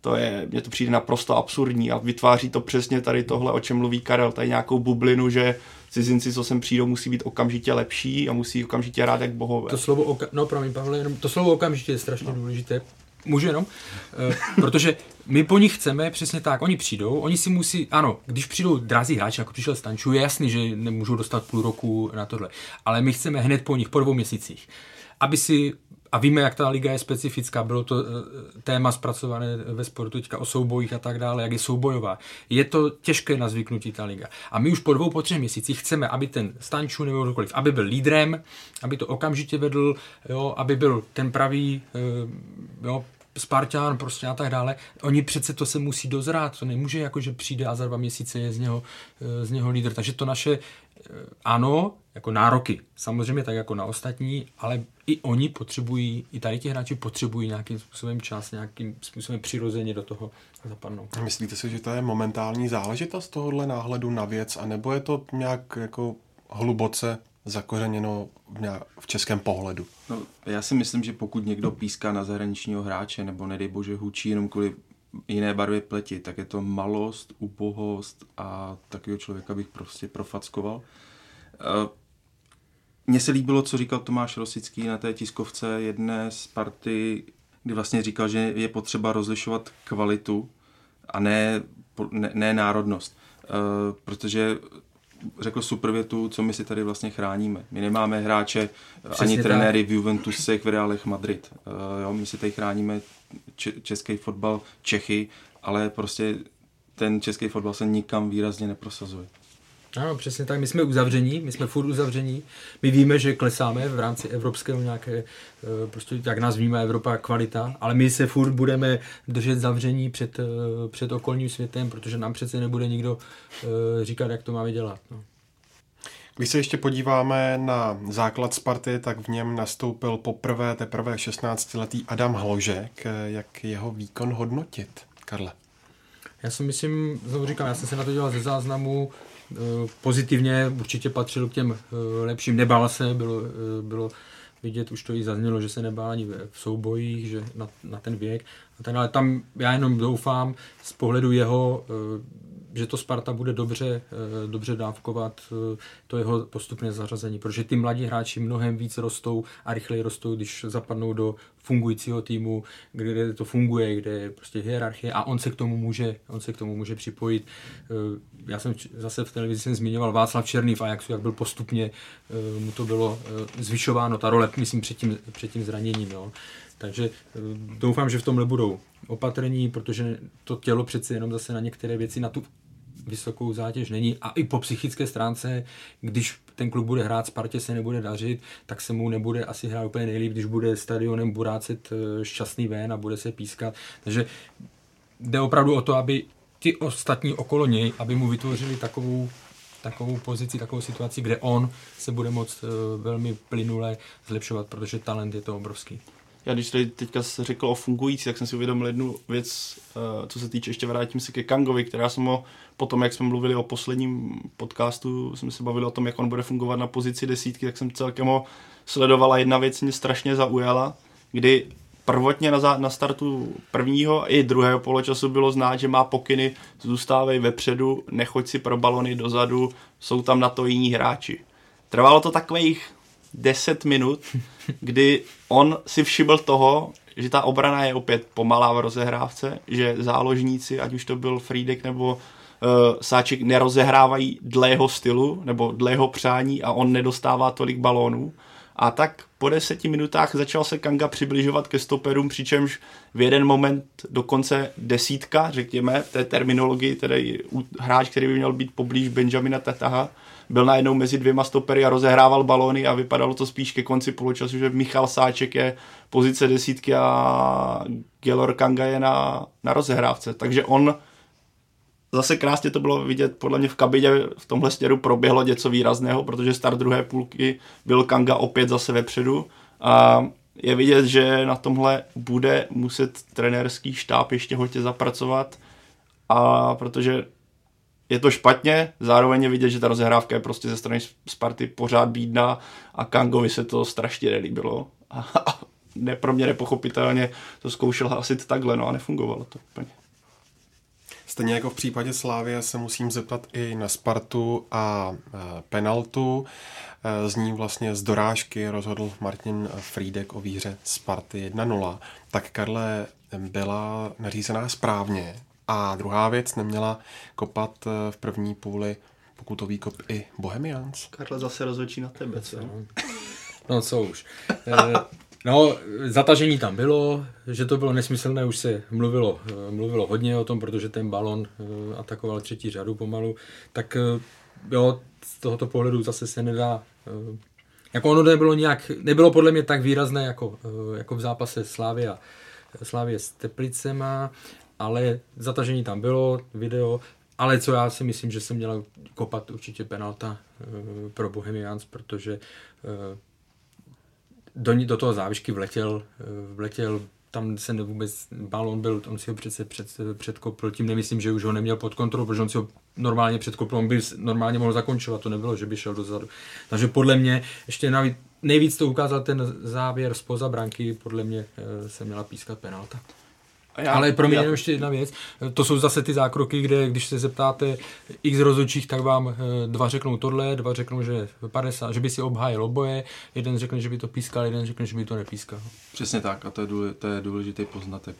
to je, mně to přijde naprosto absurdní a vytváří to přesně tady tohle, o čem mluví Karel, tady nějakou bublinu, že cizinci, co sem přijdou, musí být okamžitě lepší a musí okamžitě rád jak bohové. To slovo, oka- no promiň Pavle, jenom to slovo okamžitě je strašně no. důležité. Můžu jenom? E, protože my po nich chceme přesně tak, oni přijdou, oni si musí, ano, když přijdou drazí hráči, jako přišel Stanču, je jasný, že nemůžou dostat půl roku na tohle, ale my chceme hned po nich, po dvou měsících, aby si a víme, jak ta liga je specifická, bylo to eh, téma zpracované ve sportu teďka o soubojích a tak dále, jak je soubojová. Je to těžké na zvyknutí ta liga. A my už po dvou, po třech měsících chceme, aby ten Stanču nebo kdokoliv, aby byl lídrem, aby to okamžitě vedl, jo, aby byl ten pravý eh, jo, Spartan prostě a tak dále. Oni přece to se musí dozrát, to nemůže jako, že přijde a za dva měsíce je z něho, eh, z něho lídr. Takže to naše ano, jako nároky, samozřejmě tak jako na ostatní, ale i oni potřebují, i tady ti hráči potřebují nějakým způsobem čas, nějakým způsobem přirozeně do toho zapadnout. Myslíte si, že to je momentální záležitost tohohle náhledu na věc, anebo je to nějak jako hluboce zakořeněno v českém pohledu? No, já si myslím, že pokud někdo píská na zahraničního hráče, nebo nedej bože hučí jenom kvůli jiné barvě pleti, tak je to malost, ubohost a takového člověka bych prostě profackoval. Eh, mně se líbilo, co říkal Tomáš Rosický na té tiskovce jedné z party, kdy vlastně říkal, že je potřeba rozlišovat kvalitu a ne, ne, ne národnost. Uh, protože řekl super větu, co my si tady vlastně chráníme. My nemáme hráče Přesně ani trenéry v Juventusech, v Realech Madrid. Uh, jo, my si tady chráníme český fotbal Čechy, ale prostě ten český fotbal se nikam výrazně neprosazuje. Ano, přesně tak. My jsme uzavření, my jsme furt uzavření. My víme, že klesáme v rámci evropského nějaké, eh, prostě jak nás víme Evropa kvalita, ale my se furt budeme držet zavření před, eh, před okolním světem, protože nám přece nebude nikdo eh, říkat, jak to máme dělat. No. Když se ještě podíváme na základ Sparty, tak v něm nastoupil poprvé teprve 16-letý Adam Hložek. Jak jeho výkon hodnotit, Karle? Já si myslím, znovu říkám, já jsem se na to dělal ze záznamu, pozitivně určitě patřil k těm eh, lepším. Nebál se, bylo, eh, bylo vidět, už to i zaznělo, že se nebál ani v soubojích, že na, na ten věk. A ten, ale tam já jenom doufám z pohledu jeho, že to Sparta bude dobře, dobře dávkovat to jeho postupné zařazení, protože ty mladí hráči mnohem víc rostou a rychleji rostou, když zapadnou do fungujícího týmu, kde to funguje, kde je prostě hierarchie a on se k tomu může, on se k tomu může připojit. Eh, já jsem zase v televizi jsem zmiňoval Václav Černý v Ajaxu, jak byl postupně, eh, mu to bylo eh, zvyšováno, ta role, myslím, před tím, před tím zraněním. Jo. Takže doufám, že v tomhle budou opatrní, protože to tělo přeci jenom zase na některé věci, na tu vysokou zátěž není. A i po psychické stránce, když ten klub bude hrát, Spartě se nebude dařit, tak se mu nebude asi hrát úplně nejlíp, když bude stadionem burácet eh, šťastný ven a bude se pískat. Takže jde opravdu o to, aby ti ostatní okolo něj, aby mu vytvořili takovou takovou pozici, takovou situaci, kde on se bude moct eh, velmi plynule zlepšovat, protože talent je to obrovský já když tady teďka se řekl o fungující, tak jsem si uvědomil jednu věc, uh, co se týče, ještě vrátím se ke Kangovi, která jsem ho potom, jak jsme mluvili o posledním podcastu, jsme se bavili o tom, jak on bude fungovat na pozici desítky, tak jsem celkem ho sledovala. Jedna věc mě strašně zaujala, kdy prvotně na, na startu prvního i druhého poločasu bylo znát, že má pokyny, zůstávej vepředu, nechoď si pro balony dozadu, jsou tam na to jiní hráči. Trvalo to takových 10 minut, kdy on si všiml toho, že ta obrana je opět pomalá v rozehrávce, že záložníci, ať už to byl Friedek nebo uh, Sáček, nerozehrávají dle jeho stylu nebo dle jeho přání a on nedostává tolik balónů. A tak po deseti minutách začal se Kanga přibližovat ke stoperům, přičemž v jeden moment dokonce desítka, řekněme, té terminologii, tedy hráč, který by měl být poblíž Benjamina Tataha, byl najednou mezi dvěma stopery a rozehrával balóny a vypadalo to spíš ke konci poločasu, že Michal Sáček je pozice desítky a Gelor Kanga je na, na rozehrávce. Takže on zase krásně to bylo vidět, podle mě v kabině v tomhle směru proběhlo něco výrazného, protože start druhé půlky byl Kanga opět zase vepředu a je vidět, že na tomhle bude muset trenérský štáb ještě hodně zapracovat a protože je to špatně, zároveň je vidět, že ta rozehrávka je prostě ze strany Sparty pořád bídná a Kangovi se to strašně nelíbilo. A ne, pro mě nepochopitelně to zkoušel hasit takhle, no a nefungovalo to úplně. Stejně jako v případě Slávie se musím zeptat i na Spartu a e, penaltu. E, z ní vlastně z dorážky rozhodl Martin Friedek o výhře Sparty 1-0. Tak Karle, byla nařízená správně. A druhá věc, neměla kopat e, v první půli pokutový kop i Bohemians? Karle zase rozhodčí na tebe, co? No co už. No, zatažení tam bylo, že to bylo nesmyslné, už se mluvilo, mluvilo hodně o tom, protože ten balon eh, atakoval třetí řadu pomalu, tak eh, jo, z tohoto pohledu zase se nedá, eh, jako ono nebylo nějak, nebylo podle mě tak výrazné jako, jako v zápase Slávia, Slávě s Teplicema, ale zatažení tam bylo, video, ale co já si myslím, že se měla kopat určitě penalta pro Bohemians, protože do, do toho závěšky vletěl, eh, vletěl tam se vůbec, balon byl, on si ho přece před, předkopl, tím nemyslím, že už ho neměl pod kontrolou, protože on si ho normálně předkopl, on by normálně mohl zakončovat, to nebylo, že by šel dozadu. Takže podle mě, ještě navíc, nejvíc to ukázal ten závěr spoza branky, podle mě eh, se měla pískat penalta. Já, Ale pro mě já... ještě jedna věc. To jsou zase ty zákroky, kde když se zeptáte x rozhodčích, tak vám eh, dva řeknou tohle, dva řeknou, že 50, že by si obhájil oboje, jeden řekne, že by to pískal, jeden řekne, že by to nepískal. Přesně tak a to je, důle, to je důležitý poznatek.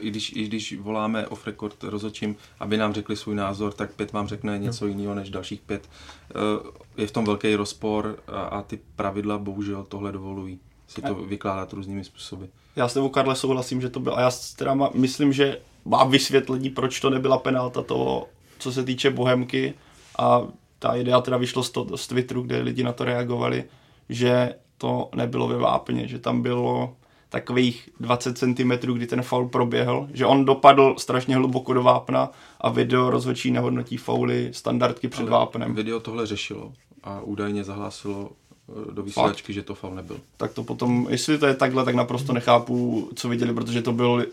I když, I když voláme off record rozhodčím, aby nám řekli svůj názor, tak pět vám řekne něco no. jiného než dalších pět. Eh, je v tom velký rozpor a, a ty pravidla bohužel tohle dovolují si to vykládat různými způsoby. Já s tebou, Karle, souhlasím, že to bylo. A já teda má, myslím, že má vysvětlení, proč to nebyla penalta toho, co se týče Bohemky. A ta idea teda vyšlo z, to, z Twitteru, kde lidi na to reagovali, že to nebylo ve vápně, že tam bylo takových 20 cm, kdy ten faul proběhl, že on dopadl strašně hluboko do vápna a video rozhodčí nehodnotí fauly standardky před Ale vápnem. Video tohle řešilo a údajně zahlásilo do vysílačky, že to faul nebyl. Tak to potom, jestli to je takhle, tak naprosto nechápu, co viděli, protože to byl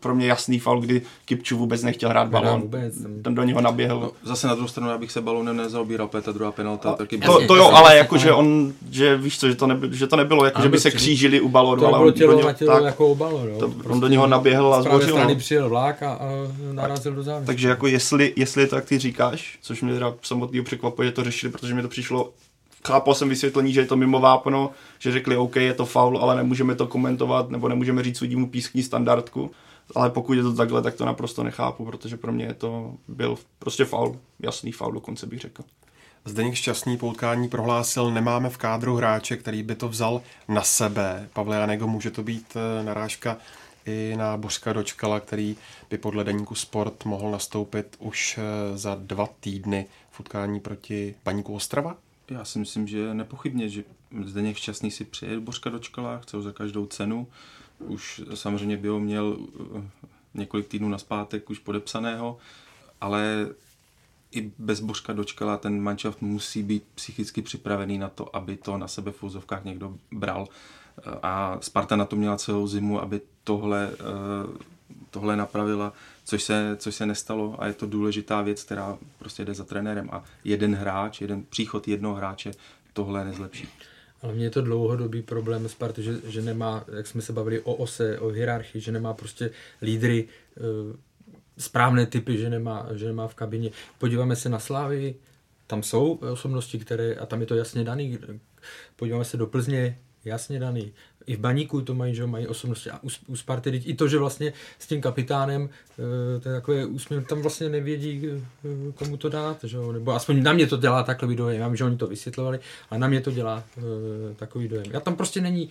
pro mě jasný faul, kdy Kipču vůbec nechtěl hrát balón. Vůbec. Ten do něho naběhl. No, zase na druhou stranu, abych se balónem nezaobíral, ta druhá penalta. taky to, to, jo, ale jako, že on, že víš co, že to, nebylo, že to nebylo, jako, že by se křížili u balónu. To ale bylo tělo na tělo tak, jako u balónu. To, prostě on do něho naběhl a zbořil. strany přijel vlák a, a narazil do závěru. Takže jako jestli, jestli je to, jak ty říkáš, což mě teda samotného překvapuje, že to řešili, protože mi to přišlo chápal jsem vysvětlení, že je to mimo vápno, že řekli, OK, je to faul, ale nemůžeme to komentovat, nebo nemůžeme říct sudímu pískní standardku. Ale pokud je to takhle, tak to naprosto nechápu, protože pro mě je to byl prostě faul, jasný faul dokonce bych řekl. Zdeněk Šťastný poutkání prohlásil, nemáme v kádru hráče, který by to vzal na sebe. Pavle Janego, může to být eh, narážka i na Bořka Dočkala, který by podle deníku Sport mohl nastoupit už eh, za dva týdny v utkání proti Baníku Ostrava? Já si myslím, že nepochybně, že Zdeněk Šťastný si přeje Bořka Dočkala, chce ho za každou cenu. Už samozřejmě by ho měl eh, několik týdnů naspátek už podepsaného, ale i bez Božka Dočkala ten manšaft musí být psychicky připravený na to, aby to na sebe v úzovkách někdo bral. A Sparta na to měla celou zimu, aby tohle, eh, tohle napravila což se, což se nestalo a je to důležitá věc, která prostě jde za trenérem a jeden hráč, jeden příchod jednoho hráče tohle nezlepší. Ale mě je to dlouhodobý problém Sparty, že, že nemá, jak jsme se bavili o ose, o hierarchii, že nemá prostě lídry, e, správné typy, že nemá, že nemá v kabině. Podíváme se na Slávy, tam jsou osobnosti, které, a tam je to jasně daný. Podíváme se do Plzně, jasně daný. I v baníku to mají, že mají osobnosti. A u, u Sparty i to, že vlastně s tím kapitánem, eh, to je takové úsměv, tam vlastně nevědí, eh, komu to dát, že? nebo aspoň na mě to dělá takový dojem. Já vím, že oni to vysvětlovali, ale na mě to dělá takový dojem. Já tam prostě není,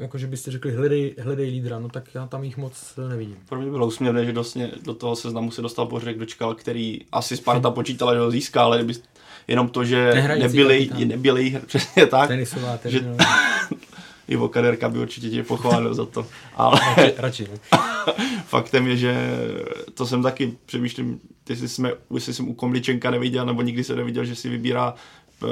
jako že byste řekli, hledej, hledej lídra, no tak já tam jich moc nevidím. Pro mě bylo úsměvné, že vlastně do toho seznamu se dostal Bořek Dočkal, který asi Sparta počítala, že ho získá, ale kdyby jenom to, že nebyli, nebyli <laughs> přesně tak. Tenisová že, <laughs> Ivo Kaderka by určitě tě pochválil za to. Ale radši, radši <laughs> faktem je, že to jsem taky přemýšlím, jestli, jsme, jestli jsem u Komličenka neviděl, nebo nikdy se neviděl, že si vybírá eh,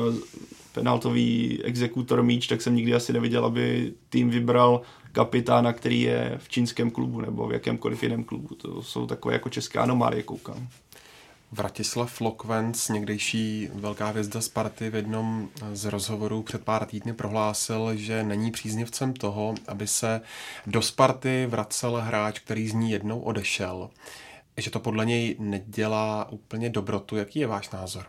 penaltový exekutor míč, tak jsem nikdy asi neviděl, aby tým vybral kapitána, který je v čínském klubu nebo v jakémkoliv jiném klubu. To jsou takové jako české anomálie, koukám. Vratislav Lokvenc, někdejší velká hvězda Sparty, v jednom z rozhovorů před pár týdny prohlásil, že není příznivcem toho, aby se do Sparty vracel hráč, který z ní jednou odešel. Že to podle něj nedělá úplně dobrotu. Jaký je váš názor?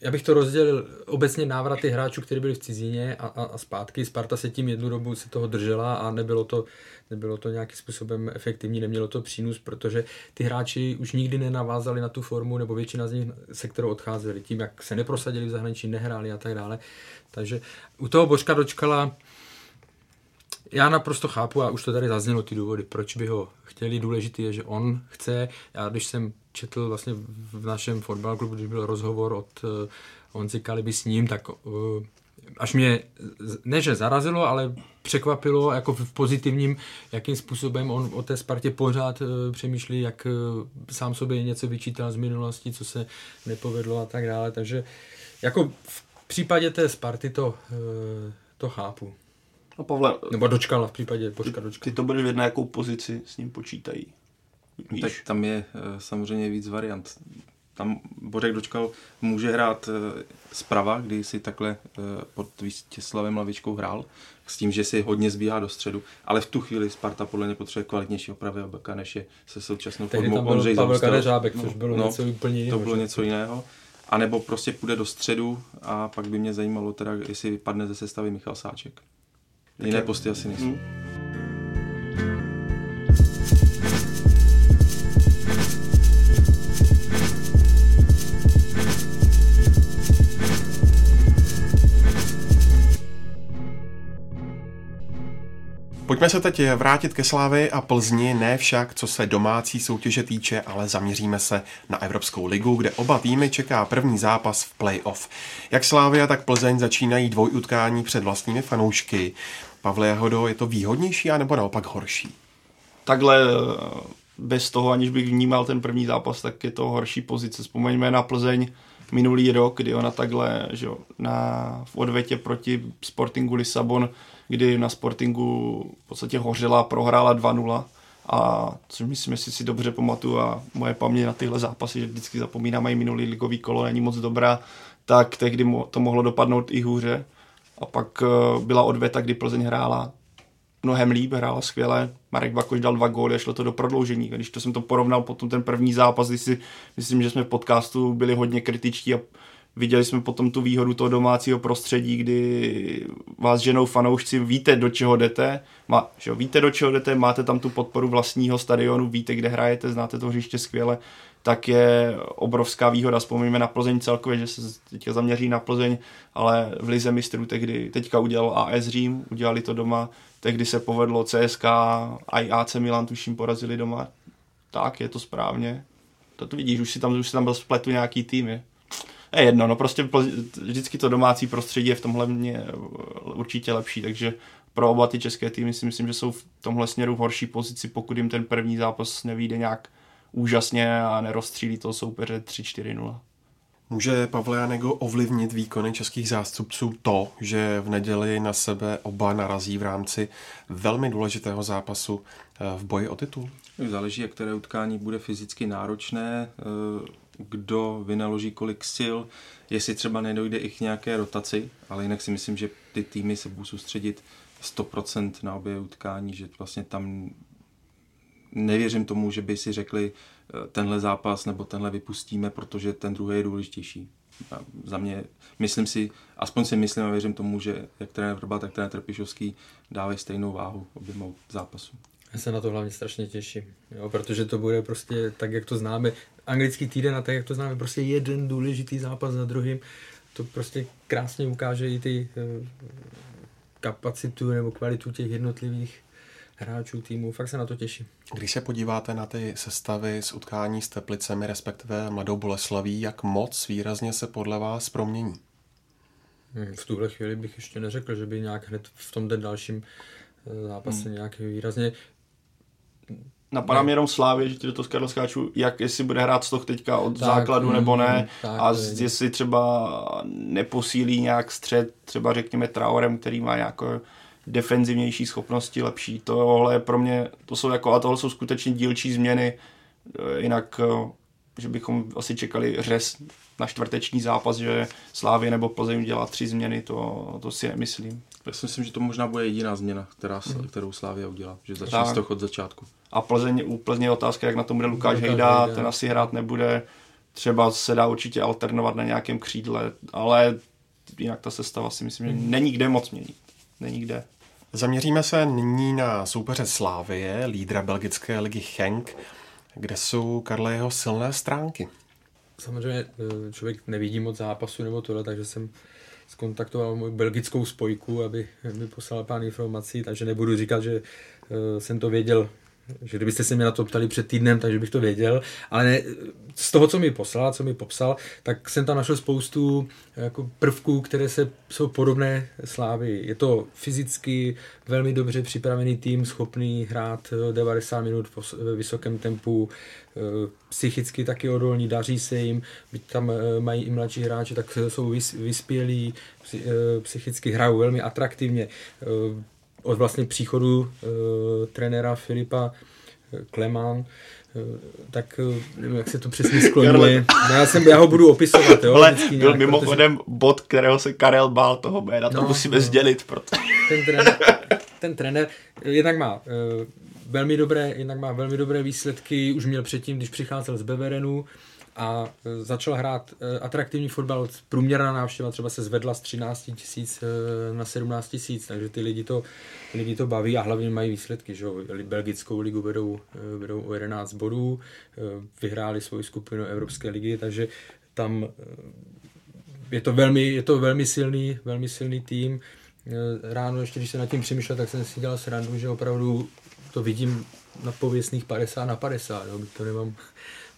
Já bych to rozdělil obecně návraty hráčů, kteří byli v cizině a, a, a zpátky. Sparta se tím jednu dobu se toho držela a nebylo to, nebylo to nějakým způsobem efektivní, nemělo to přínos, protože ty hráči už nikdy nenavázali na tu formu, nebo většina z nich, se kterou odcházeli, tím, jak se neprosadili v zahraničí, nehráli a tak dále. Takže u toho Božka dočkala já naprosto chápu, a už to tady zaznělo ty důvody, proč by ho chtěli. Důležitý je, že on chce. Já když jsem četl vlastně v našem fotbal klubu, když byl rozhovor od uh, Onci Kaliby s ním, tak uh, až mě, ne že zarazilo, ale překvapilo jako v pozitivním, jakým způsobem on o té Spartě pořád uh, přemýšlí, jak uh, sám sobě něco vyčítal z minulosti, co se nepovedlo a tak dále. Takže jako v případě té Sparty to, uh, to chápu. No Pavle, Nebo dočkala v případě Božka dočkala. Ty to budeš vědět, na jakou pozici s ním počítají. Víš? Tak tam je uh, samozřejmě víc variant. Tam Bořek dočkal může hrát uh, zprava, kdy si takhle uh, pod Vítězslavem Lavičkou hrál, s tím, že si hodně zbíhá do středu, ale v tu chvíli Sparta podle mě potřebuje kvalitnějšího pravého beka, než je se současnou formou tam byl Ondřej Pavel Kadeřábek, což bylo no, něco úplně jiného. To bylo něco jiného. A nebo prostě půjde do středu a pak by mě zajímalo teda, jestli vypadne ze sestavy Michal Sáček. Jiné posty asi nejsou. Hmm. Pojďme se teď vrátit ke Slávy a Plzni, ne však co se domácí soutěže týče, ale zaměříme se na Evropskou ligu, kde oba týmy čeká první zápas v playoff. Jak Slávia, tak Plzeň začínají dvojutkání před vlastními fanoušky. Pavle Jahodo, je to výhodnější a nebo naopak horší? Takhle bez toho, aniž bych vnímal ten první zápas, tak je to horší pozice. Vzpomeňme na Plzeň minulý rok, kdy ona takhle že na, v odvetě proti Sportingu Lisabon, kdy na Sportingu v podstatě hořela, prohrála 2-0 a což myslím, jestli si dobře pamatuju a moje paměť na tyhle zápasy, že vždycky zapomínám, mají minulý ligový kolo, není moc dobrá, tak tehdy to mohlo dopadnout i hůře. A pak eh, byla odveta, kdy Plzeň hrála mnohem líp, hrála skvěle. Marek Vakoš dal dva góly a šlo to do prodloužení. Když to jsem to porovnal potom ten první zápas, kdy si myslím, že jsme v podcastu byli hodně kritičtí a viděli jsme potom tu výhodu toho domácího prostředí, kdy vás ženou fanoušci, víte, do čeho jdete, má, že víte, do čeho jdete, máte tam tu podporu vlastního stadionu, víte, kde hrajete, znáte to hřiště skvěle, tak je obrovská výhoda. Vzpomeňme na Plzeň celkově, že se teďka zaměří na Plzeň, ale v Lize mistrů tehdy teďka udělal AS Řím, udělali to doma, tehdy se povedlo CSK i AC Milan, tuším, porazili doma. Tak, je to správně. To, to vidíš, už si tam, už si tam byl spletu nějaký tým, je. Je jedno, no prostě vždycky to domácí prostředí je v tomhle mě určitě lepší, takže pro oba ty české týmy si myslím, že jsou v tomhle směru v horší pozici, pokud jim ten první zápas nevíde nějak úžasně a nerozstřílí toho soupeře 3-4-0. Může Pavle Janego ovlivnit výkony českých zástupců to, že v neděli na sebe oba narazí v rámci velmi důležitého zápasu eh, v boji o titul? Záleží, jak které utkání bude fyzicky náročné, eh, kdo vynaloží kolik sil, jestli třeba nedojde i k nějaké rotaci, ale jinak si myslím, že ty týmy se budou soustředit 100% na obě utkání, že vlastně tam nevěřím tomu, že by si řekli, eh, tenhle zápas nebo tenhle vypustíme, protože ten druhý je důležitější. A za mě, myslím si, aspoň si myslím a věřím tomu, že jak trenér Vrba, tak trenér Trpišovský dávají stejnou váhu oběma zápasům. Já se na to hlavně strašně těším, jo, protože to bude prostě tak, jak to známe, anglický týden a tak, jak to známe, prostě jeden důležitý zápas za druhým, to prostě krásně ukáže i ty eh, kapacitu nebo kvalitu těch jednotlivých hráčů týmu. Fakt se na to těším. Když se podíváte na ty sestavy z utkání s Teplicemi, respektive Mladou Boleslaví, jak moc výrazně se podle vás promění? Hmm, v tuhle chvíli bych ještě neřekl, že by nějak hned v tom dalším eh, zápase hmm. nějak výrazně Napadá mě jenom Slávě, že ti do toho skáču, jak jestli bude hrát stoch teďka od tak, základu nebo ne mm, tak, a z, jestli třeba neposílí nějak střed, třeba řekněme Traorem, který má nějaké defenzivnější schopnosti, lepší. Tohle je pro mě, to jsou jako, a tohle jsou skutečně dílčí změny, eh, jinak eh, že bychom asi čekali řez na čtvrteční zápas, že Slávě nebo Plzeň dělá tři změny, to, to si nemyslím. Já si myslím, že to možná bude jediná změna, která, mm. kterou Slávě udělá, že začne z toho od začátku. A Plzeň, u Plzeň je otázka, jak na tom bude Lukáš Hejda, ten asi hrát nebude, třeba se dá určitě alternovat na nějakém křídle, ale jinak ta sestava si myslím, že hmm. není kde moc měnit. Není kde. Zaměříme se nyní na soupeře Slávie, lídra belgické ligy Henk, kde jsou Karle jeho silné stránky. Samozřejmě eh, člověk nevidí moc zápasu nebo tohle, takže jsem skontaktoval moji belgickou spojku, aby mi poslala pár informací, takže nebudu říkat, že eh, jsem to věděl že kdybyste se mě na to ptali před týdnem, takže bych to věděl, ale ne, z toho, co mi poslal, co mi popsal, tak jsem tam našel spoustu jako prvků, které se, jsou podobné Slávy. Je to fyzicky velmi dobře připravený tým, schopný hrát 90 minut ve vysokém tempu, eh, psychicky taky odolní, daří se jim, byť tam eh, mají i mladší hráči, tak jsou vyspělí, eh, psychicky hrajou velmi atraktivně od vlastně příchodu uh, trenéra Filipa Kleman, eh, tak eh, nevím, jak se to přesně skloňuje. No, já, jsem, já ho budu opisovat. Jo, Ale byl nějak, mimochodem protože... bod, kterého se Karel bál toho jména, to no, musíme no. sdělit. Proto. Ten trenér, ten trenér jednak má velmi dobré, jednak má velmi dobré výsledky, už měl předtím, když přicházel z Beverenu, a e, začal hrát e, atraktivní fotbal. Průměrná návštěva třeba se zvedla z 13 tisíc e, na 17 tisíc, takže ty lidi to, lidi to baví a hlavně mají výsledky. Že? Belgickou ligu vedou, vedou o 11 bodů, vyhráli svoji skupinu Evropské ligy, takže tam je to velmi, je to velmi silný, velmi silný tým. Ráno ještě, když se nad tím přemýšlel, tak jsem si dělal srandu, že opravdu to vidím na pověstných 50 na 50, jo, to nemám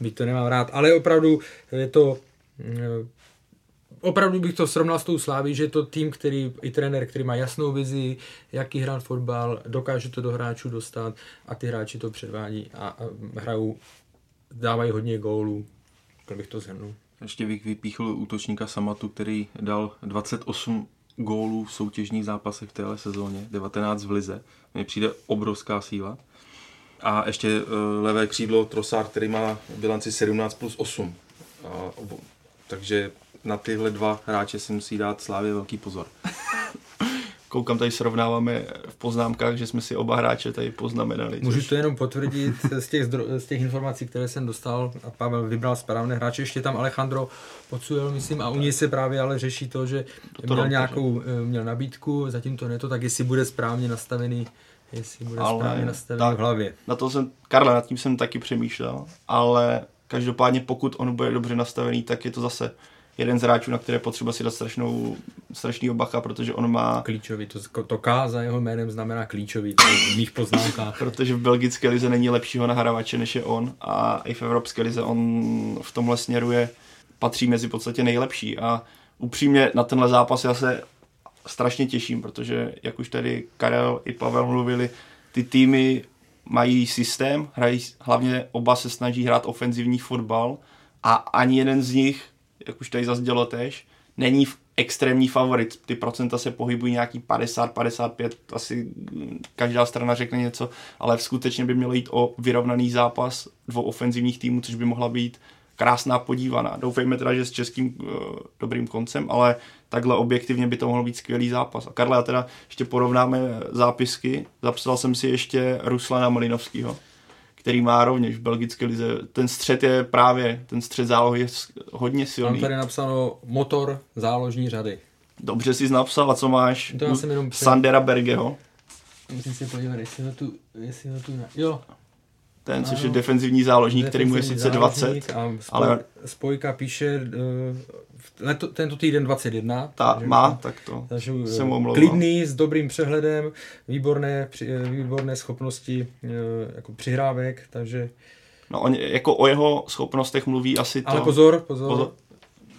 byť to nemám rád, ale opravdu je to eh, opravdu bych to srovnal s tou Sláví, že je to tým, který, i trenér, který má jasnou vizi, jaký hrát fotbal, dokáže to do hráčů dostat a ty hráči to předvádí a, a hrajou, dávají hodně gólů, tak bych to zhrnul. Ještě bych vypíchl útočníka Samatu, který dal 28 gólů v soutěžních zápasech v téhle sezóně, 19 v lize. Mně přijde obrovská síla. A ještě uh, levé křídlo Trosár, který má bilanci 17 plus 8. A, takže na tyhle dva hráče si musí dát Slávě velký pozor. <laughs> Koukám, tady srovnáváme v poznámkách, že jsme si oba hráče tady poznamenali. Můžu což... to jenom potvrdit z těch, zdro, z těch informací, které jsem dostal a Pavel vybral správné hráče. Ještě tam Alejandro Pocujel, myslím, a u něj se právě ale řeší to, že to měl nějakou eh, měl nabídku, zatím to neto, tak jestli bude správně nastavený jestli bude ale správně nastavený v hlavě. Na to jsem, Karle, nad tím jsem taky přemýšlel, ale každopádně pokud on bude dobře nastavený, tak je to zase jeden z hráčů, na které potřeba si dát strašnou, strašný obacha, protože on má... Klíčový, to, to K za jeho jménem znamená klíčový, to v mých poznámkách. <laughs> protože v belgické lize není lepšího nahravače než je on a i v evropské lize on v tomhle směru je, patří mezi podstatě nejlepší a upřímně na tenhle zápas já se strašně těším, protože jak už tady Karel i Pavel mluvili, ty týmy mají systém, hrají, hlavně oba se snaží hrát ofenzivní fotbal a ani jeden z nich, jak už tady zazdělo tež, není v extrémní favorit. Ty procenta se pohybují nějaký 50, 55, asi každá strana řekne něco, ale skutečně by mělo jít o vyrovnaný zápas dvou ofenzivních týmů, což by mohla být krásná podívaná. Doufejme teda, že s českým uh, dobrým koncem, ale takhle objektivně by to mohl být skvělý zápas. A Karla, teda ještě porovnáme zápisky. Zapsal jsem si ještě Ruslana Malinovského, který má rovněž v belgické lize. Ten střed je právě, ten střed zálohy je hodně silný. Mám tady napsáno motor záložní řady. Dobře jsi napsal, a co máš? To já jsem jenom před- Sandera Bergeho, Musím si podívat, jestli ho tu, jestli ho tu, jo. Ten, což je Ano. defenzivní záložník, který mu je sice 20, záložník A spoj, ale-. Spojka píše uh, leto, tento týden 21. ta takže- má, tak to Takže se eh, mu omlouvám. klidný, s dobrým přehledem, výborné, při- eh, výborné schopnosti eh, jako přihrávek, takže... No, on, jako o jeho schopnostech mluví asi to... Ale pozor, pozor, pozor.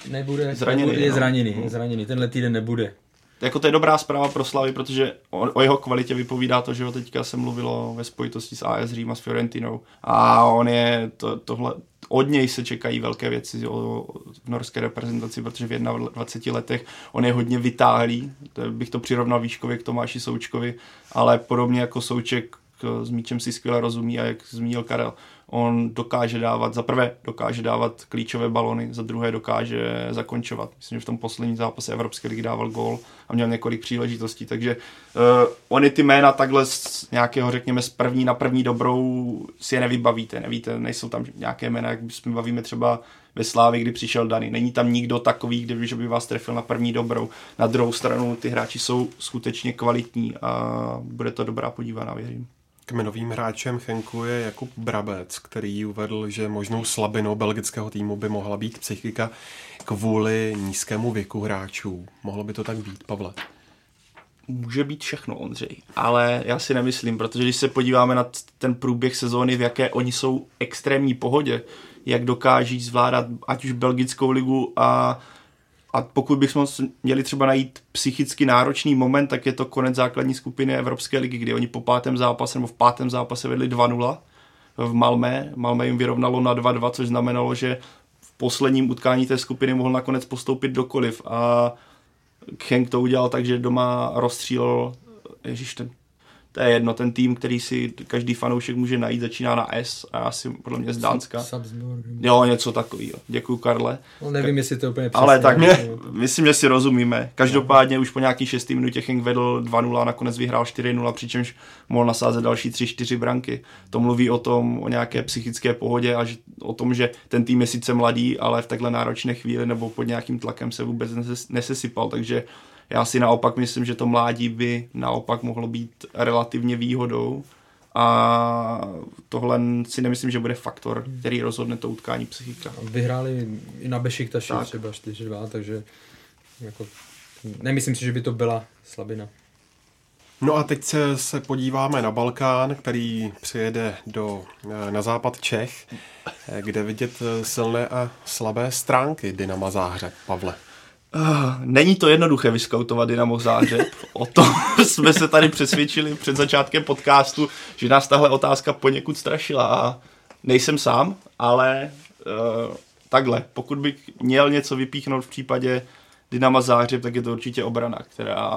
nebude, Zraněný, nebude, je no. zraněný, je zraněný, tenhle týden nebude. Jako to je dobrá zpráva pro Slavy, protože o, o jeho kvalitě vypovídá to, že ho teďka se mluvilo ve spojitosti s AS Řím a s Fiorentinou. A on je, to, tohle, od něj se čekají velké věci o, v norské reprezentaci, protože v 21 letech on je hodně vytáhlý, to bych to přirovnal výškově k Tomáši Součkovi, ale podobně jako Souček k- s míčem si skvěle rozumí a jak zmínil Karel, on dokáže dávat, za prvé dokáže dávat klíčové balony, za druhé dokáže zakončovat. Myslím, že v tom posledním zápase Evropské ligy dával gól a měl několik příležitostí, takže uh, oni ty jména takhle z nějakého, řekněme, z první na první dobrou si je nevybavíte, nevíte, nejsou tam nějaké jména, jak jsme bavíme třeba ve Slávi, kdy přišel Dany. Není tam nikdo takový, kdyby, že by vás trefil na první dobrou. Na druhou stranu ty hráči jsou skutečně kvalitní a bude to dobrá podívaná, věřím. Kmenovým hráčem Chenku je Jakub Brabec, který uvedl, že možnou slabinou belgického týmu by mohla být psychika kvůli nízkému věku hráčů. Mohlo by to tak být, Pavle? může být všechno, Ondřej. Ale já si nemyslím, protože když se podíváme na ten průběh sezóny, v jaké oni jsou extrémní pohodě, jak dokáží zvládat ať už belgickou ligu a a pokud bychom měli třeba najít psychicky náročný moment, tak je to konec základní skupiny Evropské ligy, kdy oni po pátém zápase nebo v pátém zápase vedli 2-0 v Malmé. Malmé jim vyrovnalo na 2-2, což znamenalo, že v posledním utkání té skupiny mohl nakonec postoupit dokoliv. A Henk to udělal tak, že doma rozstřílel, ježiš, ten, to je jedno, ten tým, který si každý fanoušek může najít, začíná na S a asi podle mě z Dánska. Jo, něco takového. Děkuji, Karle. No, nevím, jestli to úplně Ale přesně, tak mě, <laughs> ale- myslím, že si rozumíme. Každopádně už po nějaký 6 minutě Henk vedl 2-0 a nakonec vyhrál 4-0, přičemž mohl nasázet další 3-4 branky. To mluví o tom, o nějaké psychické pohodě a o tom, že ten tým je sice mladý, ale v takhle náročné chvíli nebo pod nějakým tlakem se vůbec neses, nesesypal, takže já si naopak myslím, že to mládí by naopak mohlo být relativně výhodou a tohle si nemyslím, že bude faktor, který rozhodne to utkání psychika. Vyhráli i na Bešiktaši Tak. třeba 4-2, takže jako, nemyslím si, že by to byla slabina. No a teď se, se podíváme na Balkán, který přijede do, eh, na západ Čech, eh, kde vidět eh, silné a slabé stránky Dynama Záhřeb. Pavle. Ah, Není to jednoduché vyskautovat Dynamo Zářeb. O tom <laughs> jsme se tady přesvědčili před začátkem podcastu, že nás tahle otázka poněkud strašila a nejsem sám, ale uh, takhle, pokud bych měl něco vypíchnout v případě Dynama Zářeb, tak je to určitě obrana, která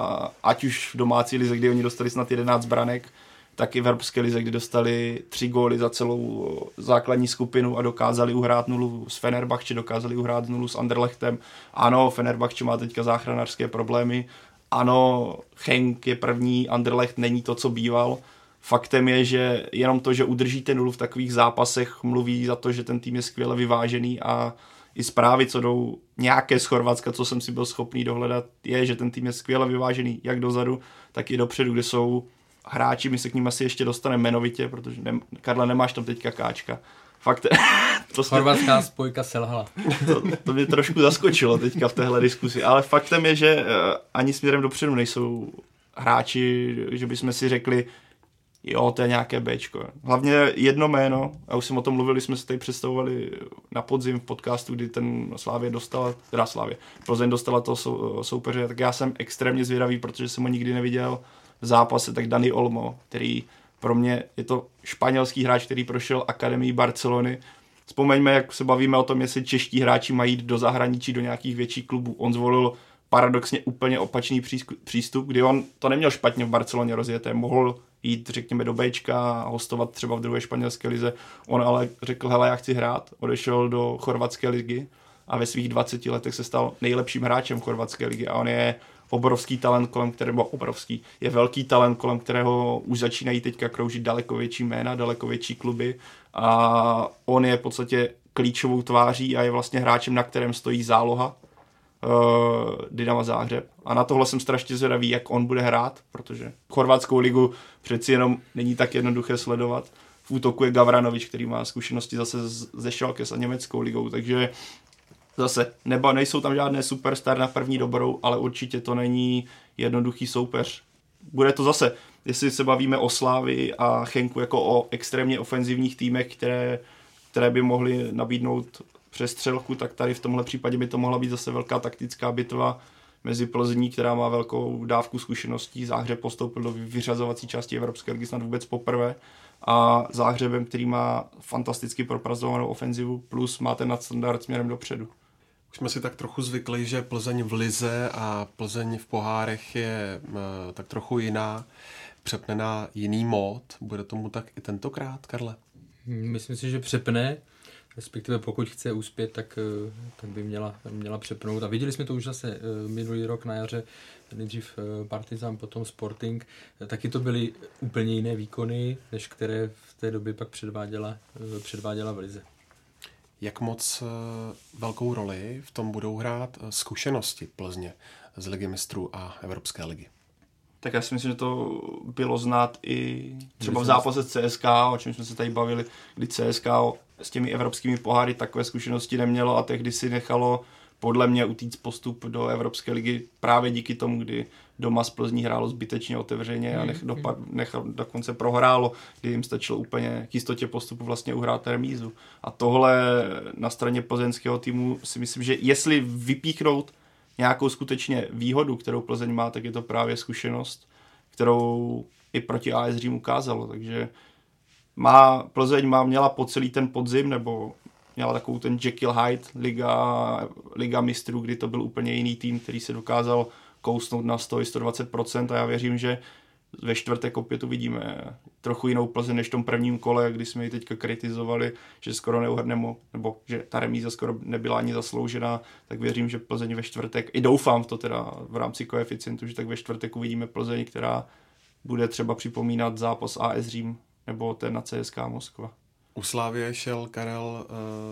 ať už v domácí lize, kdy oni dostali snad 11 branek, tak i v Evropské lize, kdy dostali tři góly za celou základní skupinu a dokázali uhrát nulu s Fenerbahče, dokázali uhrát nulu s Anderlechtem. Ano, Fenerbahče má teďka záchranářské problémy. Ano, Henk je první, Anderlecht není to, co býval. Faktem je, že jenom to, že udržíte nulu v takových zápasech, mluví za to, že ten tým je skvěle vyvážený a i zprávy, co jdou nějaké z Chorvatska, co jsem si byl schopný dohledat, je, že ten tým je skvěle vyvážený jak dozadu, tak i dopředu, kde jsou hráči, my se k ním asi ještě dostaneme jmenovitě, protože ne, Karla, nemáš tam teďka káčka. Fakt, <laughs> to, jste, Chorvatská spojka selhala. <laughs> to, to mě trošku zaskočilo teďka v téhle diskusi, ale faktem je, že eh, ani směrem dopředu nejsou hráči, že bychom si řekli, jo, to je nějaké Bčko. Hlavně jedno jméno, a už jsem o tom mluvili, jsme se tady představovali na podzim v podcastu, kdy ten Slávě dostala, teda Slávě, Plzeň dostala toho sou, soupeře, tak já jsem extrémně zvědavý, protože jsem ho nikdy neviděl zápase, tak Dani Olmo, který pro mě je to španělský hráč, který prošel Akademii Barcelony. Vzpomeňme, jak se bavíme o tom, jestli čeští hráči mají jít do zahraničí, do nějakých větších klubů. On zvolil paradoxně úplně opačný přístup, kdy on to neměl špatně v Barceloně rozjeté, mohl jít, řekněme, do Bčka a hostovat třeba v druhé španělské lize. On ale řekl, hele, já chci hrát, odešel do chorvatské ligy a ve svých 20 letech se stal nejlepším hráčem chorvatské ligy a on je obrovský talent, kolem kterého obrovský, je velký talent, kolem kterého už začínají teďka kroužit daleko větší jména, daleko větší kluby a on je v podstatě klíčovou tváří a je vlastně hráčem, na kterém stojí záloha uh, Dynama Záhřeb. A na tohle jsem strašně zvědavý, jak on bude hrát, protože chorvatskou ligu přeci jenom není tak jednoduché sledovat. V útoku je Gavranovič, který má zkušenosti zase ze Schalke s německou ligou, takže zase neba nejsou tam žádné superstar na první dobrou, ale určitě to není jednoduchý soupeř. Bude to zase, jestli se bavíme o Slávy a Chenku jako o extrémně ofenzivních týmech, které, které by mohly nabídnout přestřelku, tak tady v tomhle případě by to mohla být zase velká taktická bitva mezi Plzní, která má velkou dávku zkušeností. Záhřeb postoupil do vyřazovací části Evropské ligy snad vůbec poprvé a Záhřebem, který má fantasticky propracovanou ofenzivu, plus má ten nadstandard směrem dopředu. Už jsme si tak trochu zvykli, že Plzeň v lize a Plzeň v pohárech je e, tak trochu jiná, přepne na jiný mód. Bude tomu tak i tentokrát, Karle? Myslím si, že přepne, respektive pokud chce uspět, tak, eh, tak by měla, měla přepnout. A viděli jsme to už zase eh, minulý rok na jaře, nejdřív Partizan, potom Sporting. Taky to byly úplně jiné výkony, než které v té době pak předváděla, předváděla v Lize. Jak moc eh, velkou roli v tom budou hrát eh, zkušenosti Plzně z Ligy mistrů a Evropské ligy? Tak já si myslím, že to bylo znát i třeba v zápase CSK, o čem jsme se tady bavili, kdy CSK s těmi evropskými poháry takové zkušenosti nemělo a tehdy si nechalo podle mě utíct postup do Evropské ligy právě díky tomu, kdy doma z Plzní hrálo zbytečně otevřeně a nech, hmm. dopad, nech, dokonce prohrálo, kdy jim stačilo úplně k jistotě postupu vlastně uhrát remízu. A tohle na straně plzeňského týmu si myslím, že jestli vypíchnout nějakou skutečně výhodu, kterou Plzeň má, tak je to právě zkušenost, kterou i proti AS Řím ukázalo. Takže má, Plzeň má, měla po celý ten podzim, nebo měla takovou ten Jekyll Hyde Liga, Liga mistrů, kdy to byl úplně jiný tým, který se dokázal kousnout na 100-120% a já věřím, že ve čtvrtek opět uvidíme trochu jinou Plzeň než v tom prvním kole, kdy jsme ji teďka kritizovali, že skoro neuhrneme, nebo že ta remíza skoro nebyla ani zasloužená, tak věřím, že Plzeň ve čtvrtek, i doufám v to teda v rámci koeficientu, že tak ve čtvrtek uvidíme Plzeň, která bude třeba připomínat zápas AS Řím nebo ten na CSK Moskva. U Slávě šel Karel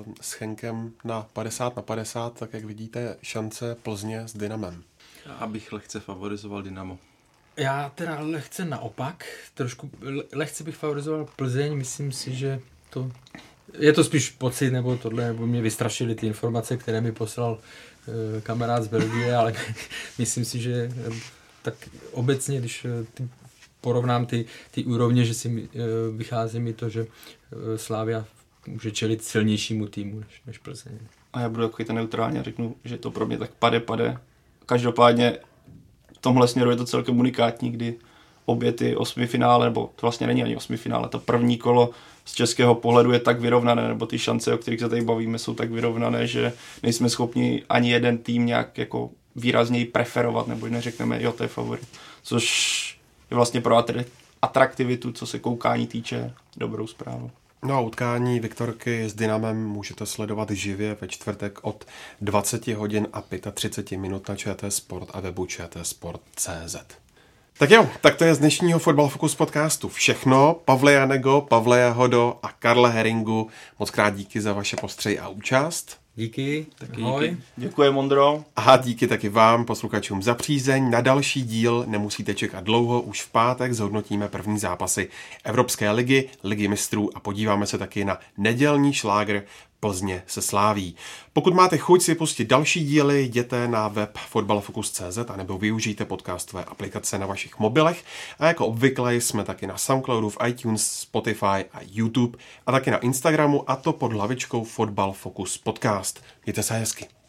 uh, s Chenkem na 50 na 50, tak jak vidíte šance Plzně s Dynamem. Já bych lehce favorizoval Dynamo. Já teda lehce naopak, trošku lehce bych favorizoval Plzeň, myslím si, že to je to spíš pocit, nebo tohle, nebo mě vystrašily ty informace, které mi poslal e, kamarád z Belgie, ale <laughs> myslím si, že e, tak obecně, když e, ty, porovnám ty, ty úrovně, že si e, vychází mi to, že e, Slávia může čelit silnějšímu týmu než, než Plzeň. A já budu takový ten neutrální a řeknu, že to pro mě tak pade, pade Každopádně v tomhle směru je to celkem unikátní, kdy obě ty osmi finále, nebo to vlastně není ani osmi finále, to první kolo z českého pohledu je tak vyrovnané, nebo ty šance, o kterých se tady bavíme, jsou tak vyrovnané, že nejsme schopni ani jeden tým nějak jako výrazněji preferovat, nebo neřekneme, jo, to je favorit. Což je vlastně pro atraktivitu, co se koukání týče, dobrou zprávu. No a utkání Viktorky s Dynamem můžete sledovat živě ve čtvrtek od 20 hodin a 35 minut na ČT Sport a webu čtsport.cz. Tak jo, tak to je z dnešního Fotbal Focus podcastu všechno. Pavle Janego, Pavle Jahodo a Karle Heringu, moc krát díky za vaše postřeji a účast. Díky, taky Ahoj. díky. Děkuji, Mondro. A díky taky vám, posluchačům, za přízeň. Na další díl nemusíte čekat dlouho, už v pátek zhodnotíme první zápasy Evropské ligy, ligy mistrů a podíváme se taky na nedělní šlágr Plzně se sláví. Pokud máte chuť si pustit další díly, jděte na web fotbalfocus.cz a nebo využijte podcastové aplikace na vašich mobilech. A jako obvykle jsme taky na Soundcloudu, v iTunes, Spotify a YouTube a taky na Instagramu a to pod hlavičkou Fotbal Focus Podcast. Mějte se hezky.